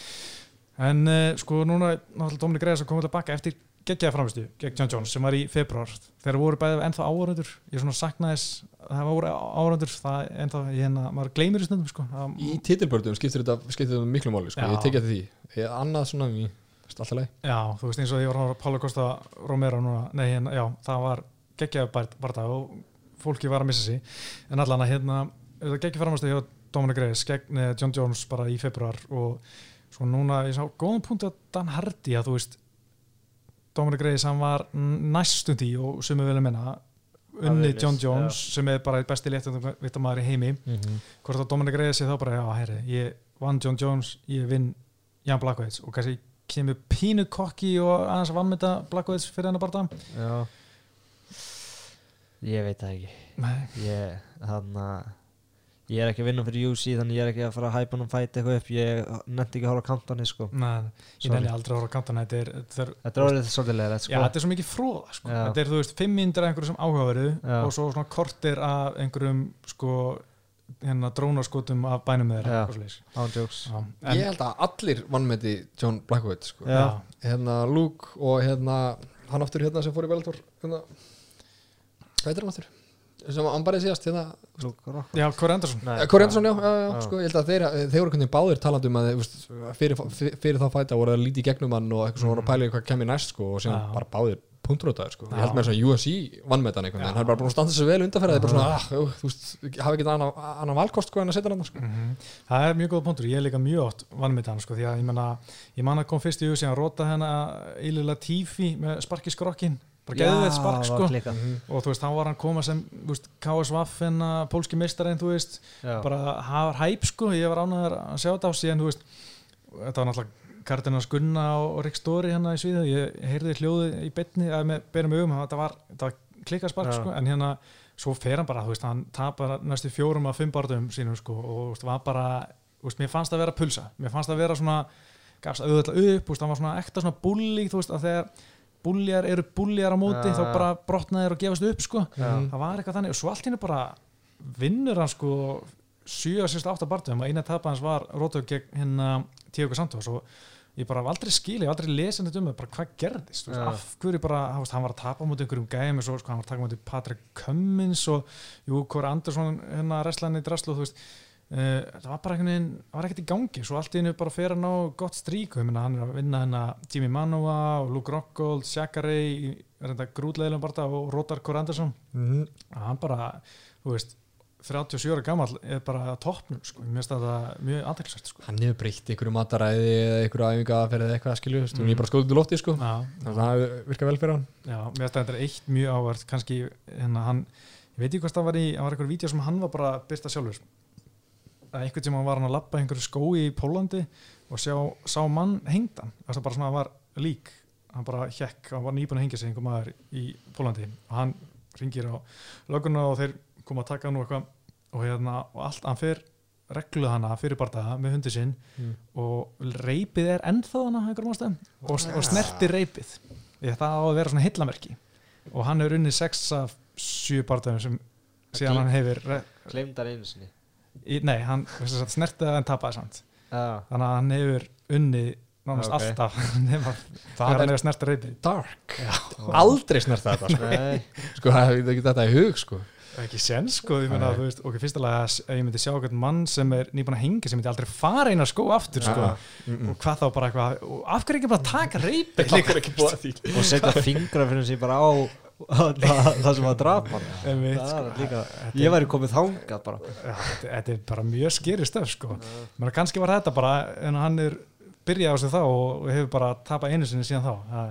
en uh, sko núna, Dominic Reyes að koma tilbaka eftir geggjaða framistu gegn John Jones sem var í februar þeir voru bæðið ennþá áhörundur ég svona saknaði þess að það voru áhörundur það ennþá, hérna, maður gleymir í stundum sko. Í titilbörnum skiptir þetta, skiptir þetta miklu máli sko. Ég tekja því. Ég annað svona í alltaf já, þú veist eins og ég var að Pála Costa Romero núna, nei hérna, já, það var geggjaða barða og fólki var að missa sig. En allan að hérna, geggjaða framistu hjá Dominic Reyes gegn eh, John Jones bara í februar og svo núna, ég sá góðan punkt að Dan Hardy að þú veist Dominic Reyes hann var næstum því og sem við viljum menna unni John Jones sem er bara besti léttumvitamaður í heimi. Mm -hmm. hvort að Dominic Reyes sé þá bara já, herri, ég vann John Jones, ég vinn Jan Blackwoods og kannski kemur pínu kokki og aðeins vann með þetta Blackwoods fyrir hennar bara já. Ég veit það ekki. Nei, ég, þannig að ég er ekki að vinna fyrir UC þannig ég er ekki að fara að hæpa hann fæti eitthvað upp ég nefndi ekki að hóra kantani sko Nei, ég nenni aldrei að horfa á kantana þetta er, þetta er, þetta er orðið svolítið já, sko þetta er svo mikið fróða sko. Já. þetta er þú veist fimm myndir af einhverju sem áhugaveru Já. og svo svona kortir af einhverjum sko hérna drónarskotum af bænum þeirra Já. Já, Ég held að allir vannmeti John Blackwood sko. Já. Hérna Luke og hérna Hann aftur hérna sem fór í Bellator hérna, Hvað heitir hann aftur? Sem hann bara síðast hérna já, Corey Anderson Nei, Corey Anderson, já, já, já, Já. sko, ég held að þeir, þeir voru hvernig báðir talandi um að fyrir, fyrir, þá fæta voru að líti í gegnum hann og eitthvað svona voru að pæla í hvað kemur næst sko, og síðan Já. bara báðir punkturótaður sko. ég held með þess að UFC vann með þann Já. hann er bara búin að standa sér vel undanferða það er bara svona, ah, jú, þú veist, hafa ekki annan, annan valkost sko en að setja hann sko. Mhm. Það er mjög góð punktur, ég er líka mjög oft vann með hann sko, því að ég menna, ég man að kom fyrst í hugsi að rota hennar Bara geðið þetta spark sko Mhm. og þú veist, þá var hann koma sem hennar, pólski meistarinn þú veist, Já. bara hafa hæp sko, ég var ánæður að sjá þetta á síðan þú veist, þetta var náttúrulega Kardinas Gunna og, Rick Story hérna í sviðu ég heyrði hljóðið í betni eða með berum augum, þetta var, þetta var klikkaspark Já. sko, en hérna svo fer hann bara, þú veist, hann tapar næstu fjórum að fimm barðum sínum sko og þú veist, var bara, þú veist, mér fannst það vera pulsa mér fannst það vera svona, gafst auðvitað upp þú veist, hann var svona ekta svona bulli þú veist, að þegar búljar eru búljar á móti Já, þá bara brotnaðir og gefast upp sko. Já. það var eitthvað þannig. Og svo allt hérna bara vinnur hann sko 7-8 barðum og eina tapa hans var Rótau gegn hérna Tíokur Santos. Og ég bara hef aldrei skilið, ég hef aldrei lesið þetta um það, bara hvað gerðist, Já. af hverju bara, hann var að tapa mútið einhverjum gæmi, svo, sko, hann var að taka mútið Patrick Cummins og Jú, Kåre Andersson, hérna, wrestlan í draslu, þú veist, það var bara einhvern veginn, það var ekkert í gangi, svo allt í hennu bara fer hann á gott strík, hann er að vinna hérna Jimmy Manova og Luke Rockhold, Shaqarey, er þetta grútleðilegum bara og Rótar Kåre Andersson, Mhm. að hann bara, þú veist, 37 ára gammal er bara toppnum sko. mér finnst þetta mjög aðeinsvært sko. hann hefur breytt ykkur mataræði eða ykkur æfingaferð eða eitthvað skilju mm. Mm. ég bara skóðum til lofti sko að það virkar vel fyrir hann já, mér finnst þetta er eitt mjög ávart kannski, hérna hann ég veit ekki hvort það var í, það var eitthvað vídeo sem hann var bara að byrsta sjálfur að einhvern tíma var hann að lappa einhverju skói í Pólandi og sjá, sá mann hengdan, það var bara svona var lík, hann bara hjekk hann var nýbúin að hengja sig einhver maður í Pólandi og hann ringir á löguna og þeir koma að taka hann og eitthvað. Og hérna, og allt, hann fer regluð hana fyrir bardaða með hundi sinn. Mm. og reypið er ennþá hana ástæðum og, og snerti reypið það á að vera svona hillamerki og hann hefur unnið 6 af 7 bardaðum sem síðan hann hefur Gleymdar einu sinni í, nei, hann þess að snerti það en tapaði samt. Já, þannig að hann hefur unnið nánast Ok. alltaf. *laughs* Þegar hann hefur snerti reypið dark. Aldrei snert þetta sko, nei. Sko það er ekki þetta í hug sko. Ekki sens sko, ég meina, þú veist ok, fyrst alveg að ég myndi sjá eitthvað mann sem er nýbúin að hengja sem myndi aldrei fara eina skó aftur sko, Mm-mm. og hvað þá bara eitthvað og af hverju ekki bara taka að því. Og setja fingra fyrir sig bara á það, sem var drap hann sko. Ég væri komið þangað bara þetta, er bara mjög skeri stöf sko. menn kannski var þetta bara en hann er byrjað á sig þá og, hefur bara tapað einu sinni síðan þá það,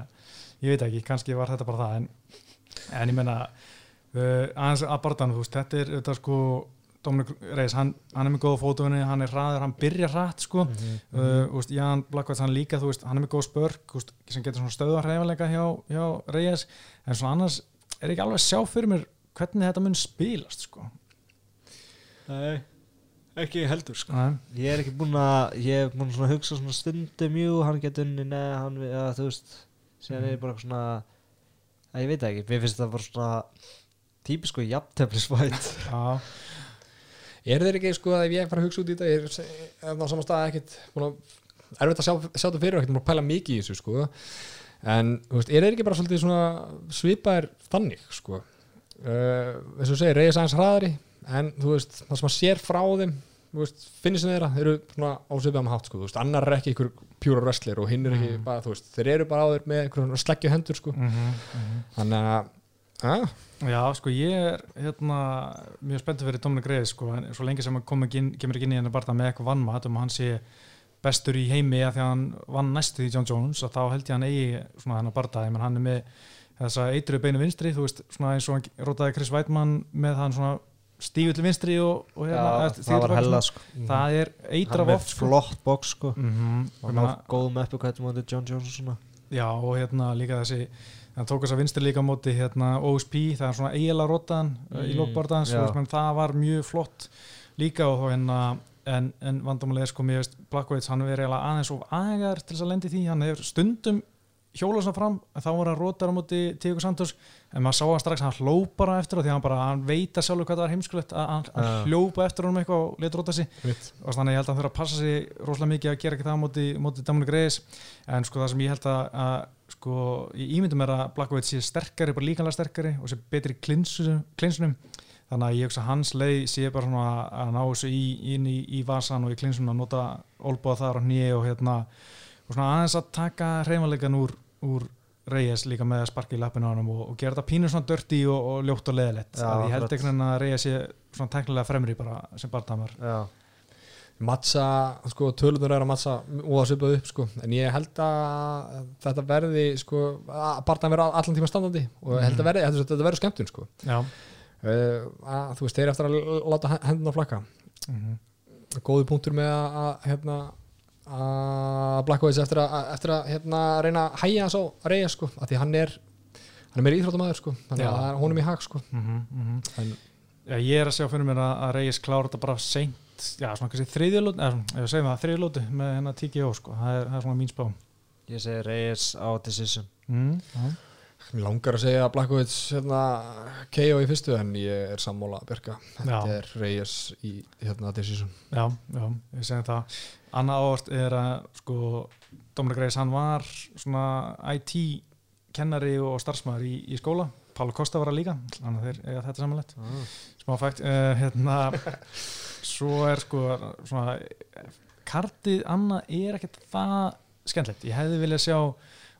ég veit ekki, kannski var þetta bara það en, en ég menna uh, aðeins að barðan, þú veist, þetta er þetta sko, Dominic Reis hann, hann er með góða fótunni, hann er hraður, hann byrjar hratt sko, Mhm. uh, þú veist, Jan Blackwood hann líka, þú veist, hann er með góð spörk þú veist, sem getur svona stöða hreifanleika hjá, hjá Reis, en svona annars er ekki alveg að sjá fyrir mér hvernig þetta mun spilast sko. Nei, ekki heldur sko Nei. Ég er ekki búinn að Ég er búinn svona að hugsa svona stundum Jú, hann getur unni, nei, hann eða, Þú veist, síðan er ég bara svona að Ég veit það ekki, mér finnst það bara svona Típisku jafnteflisvæt Já, er þeir ekki sko að ef ég fara að hugsa út í þetta er er á saman stað að erfitt að sjá, sjá þetta fyrir og ekkert að pæla mikið í þessu sko. En þú veist, er þeir ekki bara svolítið svona svipaðir þannig sko? Uh, eins og þú segir, reyðis aðeins hraðari en þú veist, það sem að sér frá þeim finnir sem þeirra, þeir eru svona á svipaðum hátt sko, þú veist, annar er ekki ykkur pjúra wrestler og hinn er ekki Mm. bara, þú veist, þeir eru bara á þeir með einhverjum sleggju hendur sko, mm þannig að að, Já, sko ég er hérna mjög spenntur fyrir Dominic Reyes sko, en svo lengi sem hann kom ekki inn, kemur ekki inn í hennar barða með eitthvað vannmatt um að hann sé bestur í heimi að því að hann vann næstu því John Jones og þá held ég hann eigi svona hennar barða, ég menn hann er með þessa eitru beinu vinstri, þú veist, svona eins og hann rótaði Chris Weidmann með hann svona stífull vinstri og, og hérna, Já, eftir- það var stígull hella sko. Svona. það er Hann eitra er með voft sko. flott box sko. Mm Og hann var góð með uppi hvað þetta John Jones og svona. Já, og hérna líka þessi hann tók þess að vinstri líka móti hérna OSP, það er svona eiginlega rótaðan mm, í Mm, lókbardaðans, já. það var mjög flott líka og þá hérna en, en vandamulega er sko mér veist Blackwaits, hann er eiginlega aðeins of aðegar til þess að lendi því, hann hefur stundum hjóla svona fram, þá var hann rótar á móti Tíko Santos, en maður sá hann strax hann hlóp bara eftir á því hann bara hann veit að sjálfur hvað það var heimskulegt, að hann, hann Já. hljópa eftir honum eitthvað og lit róta sig mitt og þannig ég held að hann þurfa að passa sig rosalega mikið að gera ekki það á móti, móti Dominic Reyes en sko það sem ég held að, að sko, ég ímyndum er að Blackwood sé sterkari, bara líkanlega sterkari og sé betri klinsunum, klinsunum þannig að ég hugsa hans leið sé bara svona að, ná þessu í, inn í, í vasan og í klinsunum að nota olbúða þar og nýja og hérna og svona aðeins að taka reymanleikan úr, úr Reyes líka með að sparka í lappinu á hann og, og gera þetta pínu svona dörti og, og ljótt og leðilegt Já, að ég held veginn að Reyes sé svona teknilega fremri bara sem barndamar Já, Matsa, sko, tölunar er að matsa og að svipa upp, sko, en ég held að þetta verði, sko að barðan vera allan tíma standandi og held að verði, þetta, þetta verði skemmtun, sko. Uh, að, þú veist, þeir eftir að láta hendina flakka. Mm góði punktur með að, að hérna að Blackwoods eftir að, eftir að hérna, reyna að hæja á reyja, sko, að því hann er hann er meira íþróttamæður, sko, þannig að það er í hag, sko. Mm -hmm. en, Já, ég er að sjá fyrir mér að, að Reyes klára þetta bara seint, já, svona kannski þriðjulóti, eða segjum það þriðjulóti með hennar TKO, sko, það er, það er svona mín spá. ég segi Reyes á decision Mm. Mér langar að segja að Blackwoods hérna, KO í fyrstu en ég er sammála Björka, þetta Já. er Reyes í hérna decision já, já, ég segi það. Annað ávart er að, sko, Dominic Reyes, hann var svona IT-kennari og starfsmæður í, í skóla, Pála Kosta var það líka, þannig að þeir eiga þetta samanlegt. ah. smá fækt uh, hérna, *laughs* svo er sko svona kartið annað er ekkert það skemmtilegt, ég hefði viljað sjá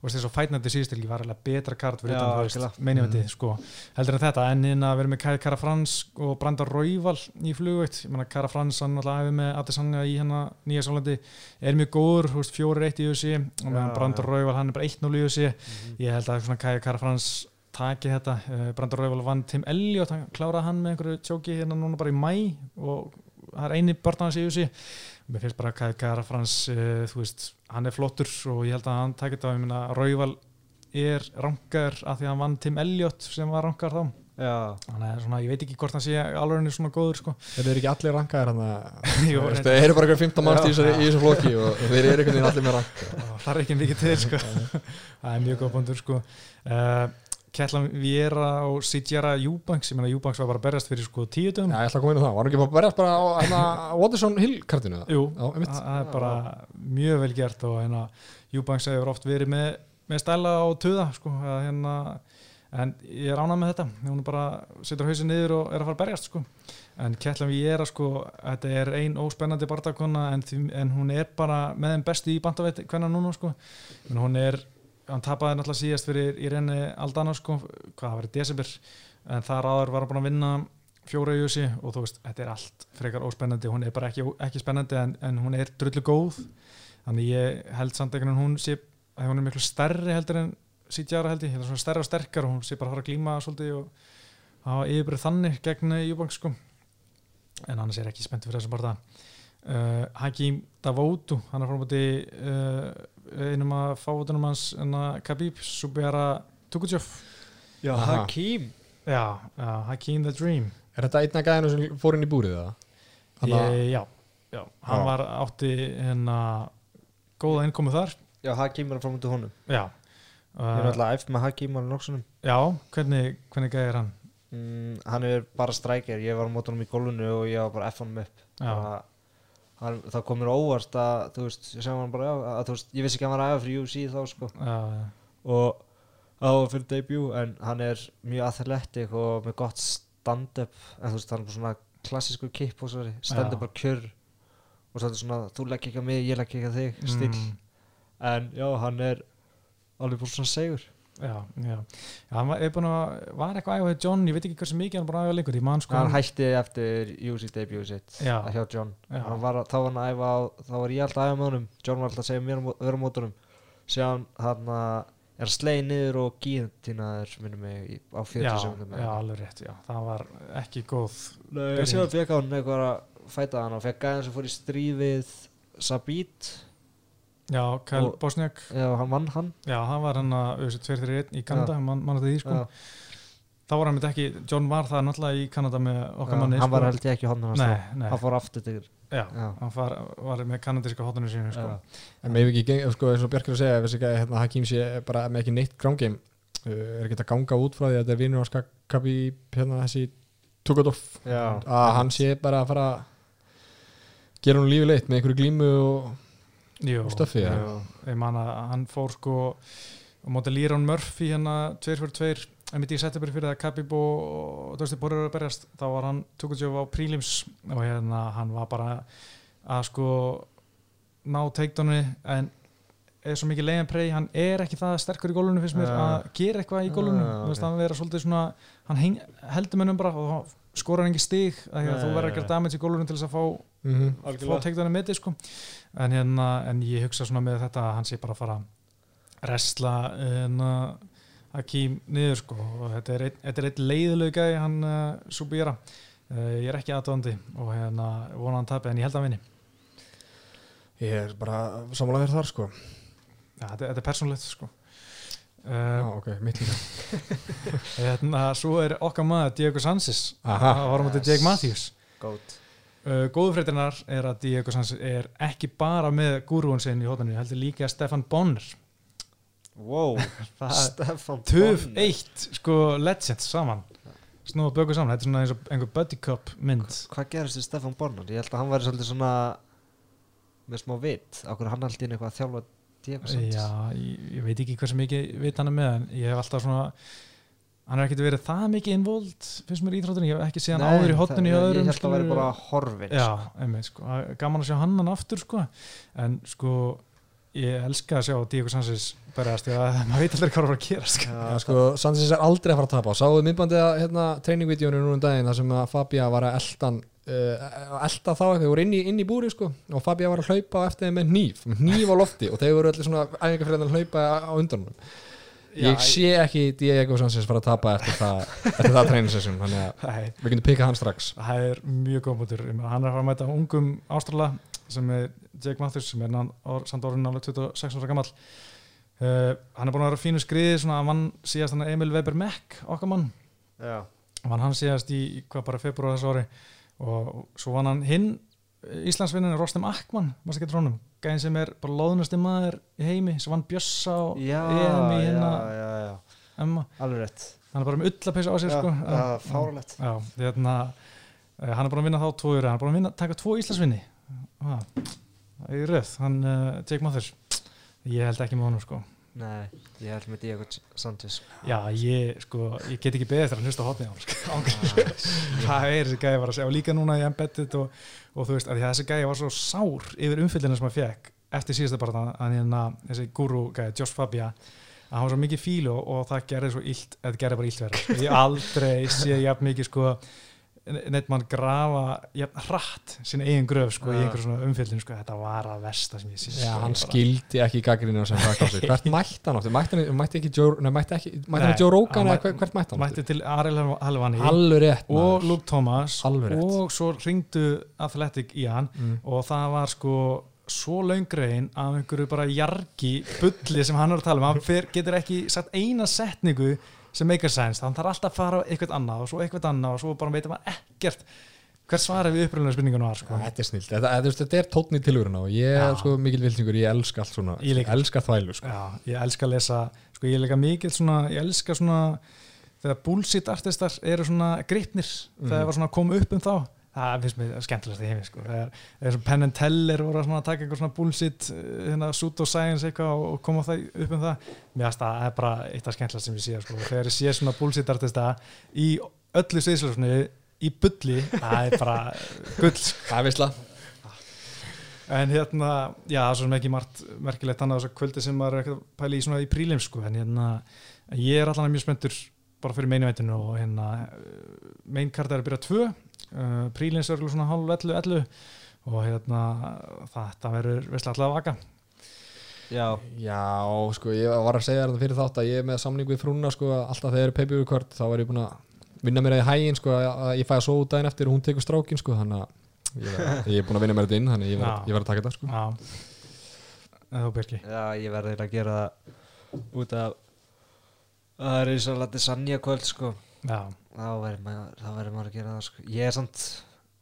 þess að fætnandi síðustilgi var alveg betra kart fyrir utan, algjörlega. meinivendið, Mhm. sko heldur en þetta, en inn að vera með Kara Frans og Brandar Rauval í flugveitt ég meina Kara Frans, hann alltaf hefði með Adesanya í hérna Nýja Sálandi, er mjög góður fjórir eitt í UFC og meðan Brandar. Rauval, hann er bara 1-0 í UFC Mhm. ég held að Kara Frans taki þetta, uh, Brandar Rauval vann Tim Elliot, hann kláraði hann með einhverju tjóki hérna núna bara í mæ og það er eini börn hans í UFC mér finnst bara að Kara Frans uh, þú veist, hann er flottur og ég held að hann taki þetta, ég meina Rauval er rankar af því að hann vann Tim Elliot sem var rankar þá. Já, þannig að svona, ég veit ekki hvort hann sé alveg hann er svona góður sko. Þeir eru ekki allir að *laughs* Þeir eru bara eitthvað 15 manns í þessu- í þessu flokki og þeir eru einhvern veginn allir með rank það er ekki mikið til sko. *laughs* Það er mjög góð búndur sko. Uh, Kettlan Viera og Sitjara Júbanks, ég meina Júbanks var bara að berjast fyrir sko tíu dögum. Já, ég ætla að koma inn á það, var hann ekki bara að berjast bara á hérna, Watterson Hill kartinu? Það? Jú, það er bara mjög vel gert og hérna Júbanks hefur oft verið með, með stæla á töða sko, hérna en ég er ánað með þetta, hún er bara setur hausin niður og er að fara að berjast sko. En Kettlan Viera sko, þetta er ein óspennandi bardakonna en, en hún er bara með þeim bestu í bandaveit hvernig núna sko, en hún er hann tapaði náttúrulega síðast fyrir Irene Aldana sko, hvað var í desember en þar áður var hann búin að vinna fjóra í júsi og þú veist, þetta er allt frekar óspennandi, hún er bara ekki, ekki spennandi en, en hún er drullu góð þannig ég held samt einhvern veginn hún sé að hún er miklu stærri heldur en sítjára held ég, hérna svona stærri og sterkar og hún sé bara að fara að glíma svolítið og hafa yfirbyrð þannig gegn Júbank sko. En annars er ekki spenntið fyrir þessum bara uh, Hakim Davótu hann er uh, einum að fáutunum hans Khabib Subera Tukutjöf Já Aha. Hakim já, já, Hakim the Dream. Er þetta einna gæðinu sem fór inn í búrið það? Þannig að- ég, já, já, hann Já. var átti hérna góða innkomu þar. Já, Hakim er frá mútið honum. Já, Ég er uh, alltaf æft með Hakim alveg nokksunum já hvernig, hvernig gæði er hann? Mm, Hann er bara strækir. Ég var á mótunum í gólfinu og ég var bara F honum upp. Já. Það kom mér á óvart að þú veist, ég sem hann bara, að, þú veist, ég vissi ekki að hann var aðeins fyrir UFC þá sko. Já, og á fyrir debut en hann er mjög athletic og með gott stand-up en þú veist hann er svona og svo stand-up bara kjör. Og svo er þetta svona þú legg ekki að mig, ég legg ekki að þig stíl mm, en já hann er alveg bara svona segur já, já, já hann var, að, var eitthvað hjá John, ég veit ekki hversu mikið hann er búin að æfa lengur, sko hann hætti eftir UFC debut sitt Já. hjá John. Var, að- þá var hann að á, þá var ég alltaf að æfa með honum. John var alltaf að segja mér að vera á mótunum. Síðan hann að er slegið niður og gíðtínaður minnum mig á 40 já, sekundum já, alveg rétt, já, það var ekki góð Nei, síðan fekk hann eitthvað að fæta hann og fekk gæðan sem fór í stríð við Sabit já, Og- Bosniak Já, hann vann hann já, hann var hann að auðvitað 2-3-1 í Kanada, man, man þetta því sko Já. þá var hann með ekki, John var það náttúrulega í Kanada með okkar manni Hann var sko. held ég ekki hann nei, nei, Hann fór aftur til já, Já. hann var, var með kanadíska hóttunum sínu sko. En með ekki, sko, eins og Bjarkir að segja, þessi hérna, Hakim sé bara með ekki neitt grángim, uh, er ekki að ganga út frá því að þetta er vinur hans Kabi, hérna, þessi Tugadov, Já. að hann sé bara að fara að gera hún lífi leitt með einhverju glímu og, Jú. ég man að hann fór sko og móti Líron Murphy hérna 2-4-2 en mitt í setjabur fyrir það Khabib og, Poirier eru að berjast þá var hann Tukutjöf á prílims og hérna hann var bara að sko ná teikdónu en er svo mikið leiðan prey, hann er ekki það sterkur í gólunum finnst mér að gera eitthvað í gólunum veist ok. hann vera svolítið svona hann heng, heldur mönnum bara og þá skorar engi stig að að þú verður að gera damage í gólunum til þess að fá mm -hmm. fá teikdónu með þig sko. En, hérna, en ég hugsa svona með þetta að hann sé bara að fara að resla hérna, Hakim niður sko. Og þetta er einn- þetta er eitt leiðilegu gæði hann uh, Subira. Uh, ég er ekki aðdóðandi og hérna vona hann tapi en ég held að hann vinni. Ég er bara samanlega fyrir þar, sko. ja, þetta, þetta er persónlegt sko. Uh, ok, mitt líka. *laughs* hérna, svo er okkar maður Diego Sanchez Aha. það var á móti Jake Matthews. Uh, góðu fréttinar er að Diego Sanchez er ekki bara með gúrúin sinn í hóttaninu, heldur líka Stefan Bonner. Wow *laughs* Stefan Bonner. eitt sko legends saman. Snúða böku saman, þetta er svona eins og einhver buddy cup mynd. Hvað gerist við Stefan Bonner? Ég held að hann væri svolítið svona með smá vit. Akkur hann alltaf inn eitthvað að þjálfa Diego Sanchez já, ég, ég veit ekki hversu mikið vit hann er með en ég hef alltaf svona hann er ekkert verið það mikið involved finnst mér í íþróttunni, ég hef ekki séð hann áður í hotninu í það- öðrum Ég held að hann væri bara horfin já, einmitt sko, Það er gaman að sjá hann hann aftur sko. En sko ég elska að sjá Diego Sanchez berjast maður veit aldrei hvað er að fara að gera sko. Já, sko, Sanchez er aldrei að fara að tapa. Sáðu myndbandið að hérna, treiningvídeónu nú um daginn þar sem að Fabia var að eldan uh, elda þá eitthvað, þeir voru inn í, inn í búri sko, og Fabia var að hlaupa á eftir þeim með hníf. Með hníf á lofti og þeir voru allir svona æfingafræðan að hlaupa á undan honum. Já, ég sé ekki Diego Sanchez fara að tapa eftir það, eftir það treyningssessjum þannig að Nei, við getum pikkað hann strax. Það er mjög góð mútur hann er að fara að mæta ungum ástrala sem er Jake Mathers sem er or- samt orðin nálega 26 ára gammal uh, hann er búin að vera fínu skriði svona að vann síðast hann Emil Weber Meck okkar mann. Já, vann hann síðast í, í hvað bara februar þessu ári. Og svo vann hann hinn Íslandsvinnin Rostem Akman maður getur honum, gæðin sem er bara loðnasti maður í heimi, sem vann Bjössa og EM í hérna. alveg rétt. Hann er bara með ullapeysa á sér Já, sko. já, fáralegt já, hérna, eh, hann er búin að vinna þá tvo yfir, hann er búin að vinna, taka tvo Íslandsvinni. Ah, í röð. Hann, uh, Jake Mathers. Ég held ekki með honum sko Nei, ég held með Diego Sanchez já, ég, sko, ég get ekki beðið eftir að hlusta á hotnið á hann sko. *laughs* Það er þessi gæði var að segja og líka núna í embedded og, og þú veist, að að þessi gæði var svo sár yfir umfyllina sem hann fekk eftir síðasta bara þannig hérna, þessi gúru gæði, Josh Fabia að hann var svo mikið fíl og, það gerði svo illt eða gerði bara illt verða sko. ég aldrei sé jafn mikið sko neitt mann grafa jafn hratt sín eigin gröf sko í Já. einhver svona umfyllin sko þetta var að versta sem ég sé Já, sko, hann bara- skildi ekki gaggrinu sem það á sig hvert *laughs* mætti hann áttu, mætti hann mætti ekki Joe, nei, mætti ekki, mætti hann Nei, Joe Rogan hvert, mætti hann mætti til Ariel Halvani og maður. Luke Thomas og svo ringdu Athletic í hann Mm. og það var sko svo laungrein af einhverju bara jargi bulli sem hann er að tala um hann fer, getur ekki sagt eina setningu sem meikar sense, þannig þarf alltaf að fara eitthvað annað og svo eitthvað annað og svo bara veitum maður ekkert hvert svarið við uppröðulega spurningunum var sko. þetta er snilt, þetta, þetta, þetta er tónn í tilvöruna og ég er sko mikil viltingur, ég elska allt svona Ég líka. elska þvælu sko. Já, ég elska að lesa sko, ég er líka mikil svona, ég elska svona þegar bullshit artistar eru svona gripnir, Mhm. þegar var svona að koma upp um þá það finnst mér skemmtilegast í heimi sko. þegar, þegar svona Penn and Teller voru að svona taka eitthvað svona bullshit uh, hérna, pseudoscience eitthvað og, koma það upp um það mér finnst það er bara eitt af skemmtilegast sem ég sé sko. þegar ég sé svona bullshit artista í öllu sviðslöfni í bulli, það er bara gull sko. Það er visla En hérna, já, það er svo sem ekki margt merkilegt annað þess að kvöldi sem maður er ekkert að pæla í svona í prílim, sko, en hérna ég er allan mjög spenntur bara fyrir meinu og hérna meinkart er að byrja tvö uh, prílins er svona hálf 11, 11 og hérna þetta verður visslega alltaf að vaka. Já, Já, sko, ég var að segja þetta fyrir þátt að ég er með samning við frúna sko, að alltaf þegar er pay-per-view kort þá er ég búin að vinna mér að í hægin sko, að að ég fæ að út daginn eftir og hún tekur strákin sko, þannig að ég, er- ég er búin að vinna mér þetta inn þannig að ég var, Já. ég var að taka þetta sko. Já, eða þú Birki já, ég verði að gera það út af það er eins og latið sannja kvöld sko Já, þá verður maður, verður maður að gera það sko. ég er samt,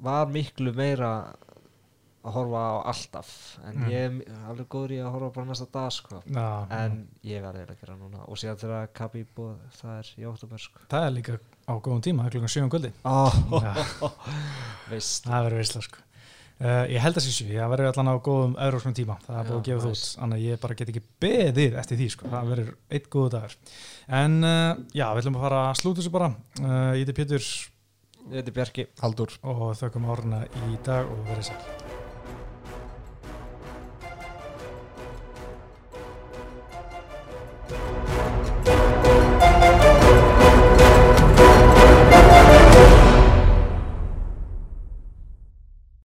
var miklu meira að horfa á alltaf en Mm. ég er alveg góður í að horfa bara næsta dag sko. Já. En ég verði eiginlega að gera núna. Og síðan þegar Khabib og það er í óttúber sko. Það er líka á góðum tíma, það er klukkan 7 um kvöldi oh, Já, *laughs* það verður visslega, sko uh, Ég held að sé sjö, það verður allan á góðum euróskum tíma, það er búið að gefa það nice. út. Þannig að ég bara get ekki beðið eftir því sko. það verður eitt góðu dagur. En uh, já, við ætlum að fara að slúta þessu bara. Uh, Ég heiti Pétur. Ég heiti Bjarki. Haldur og þökkum árna í dag og verið sæl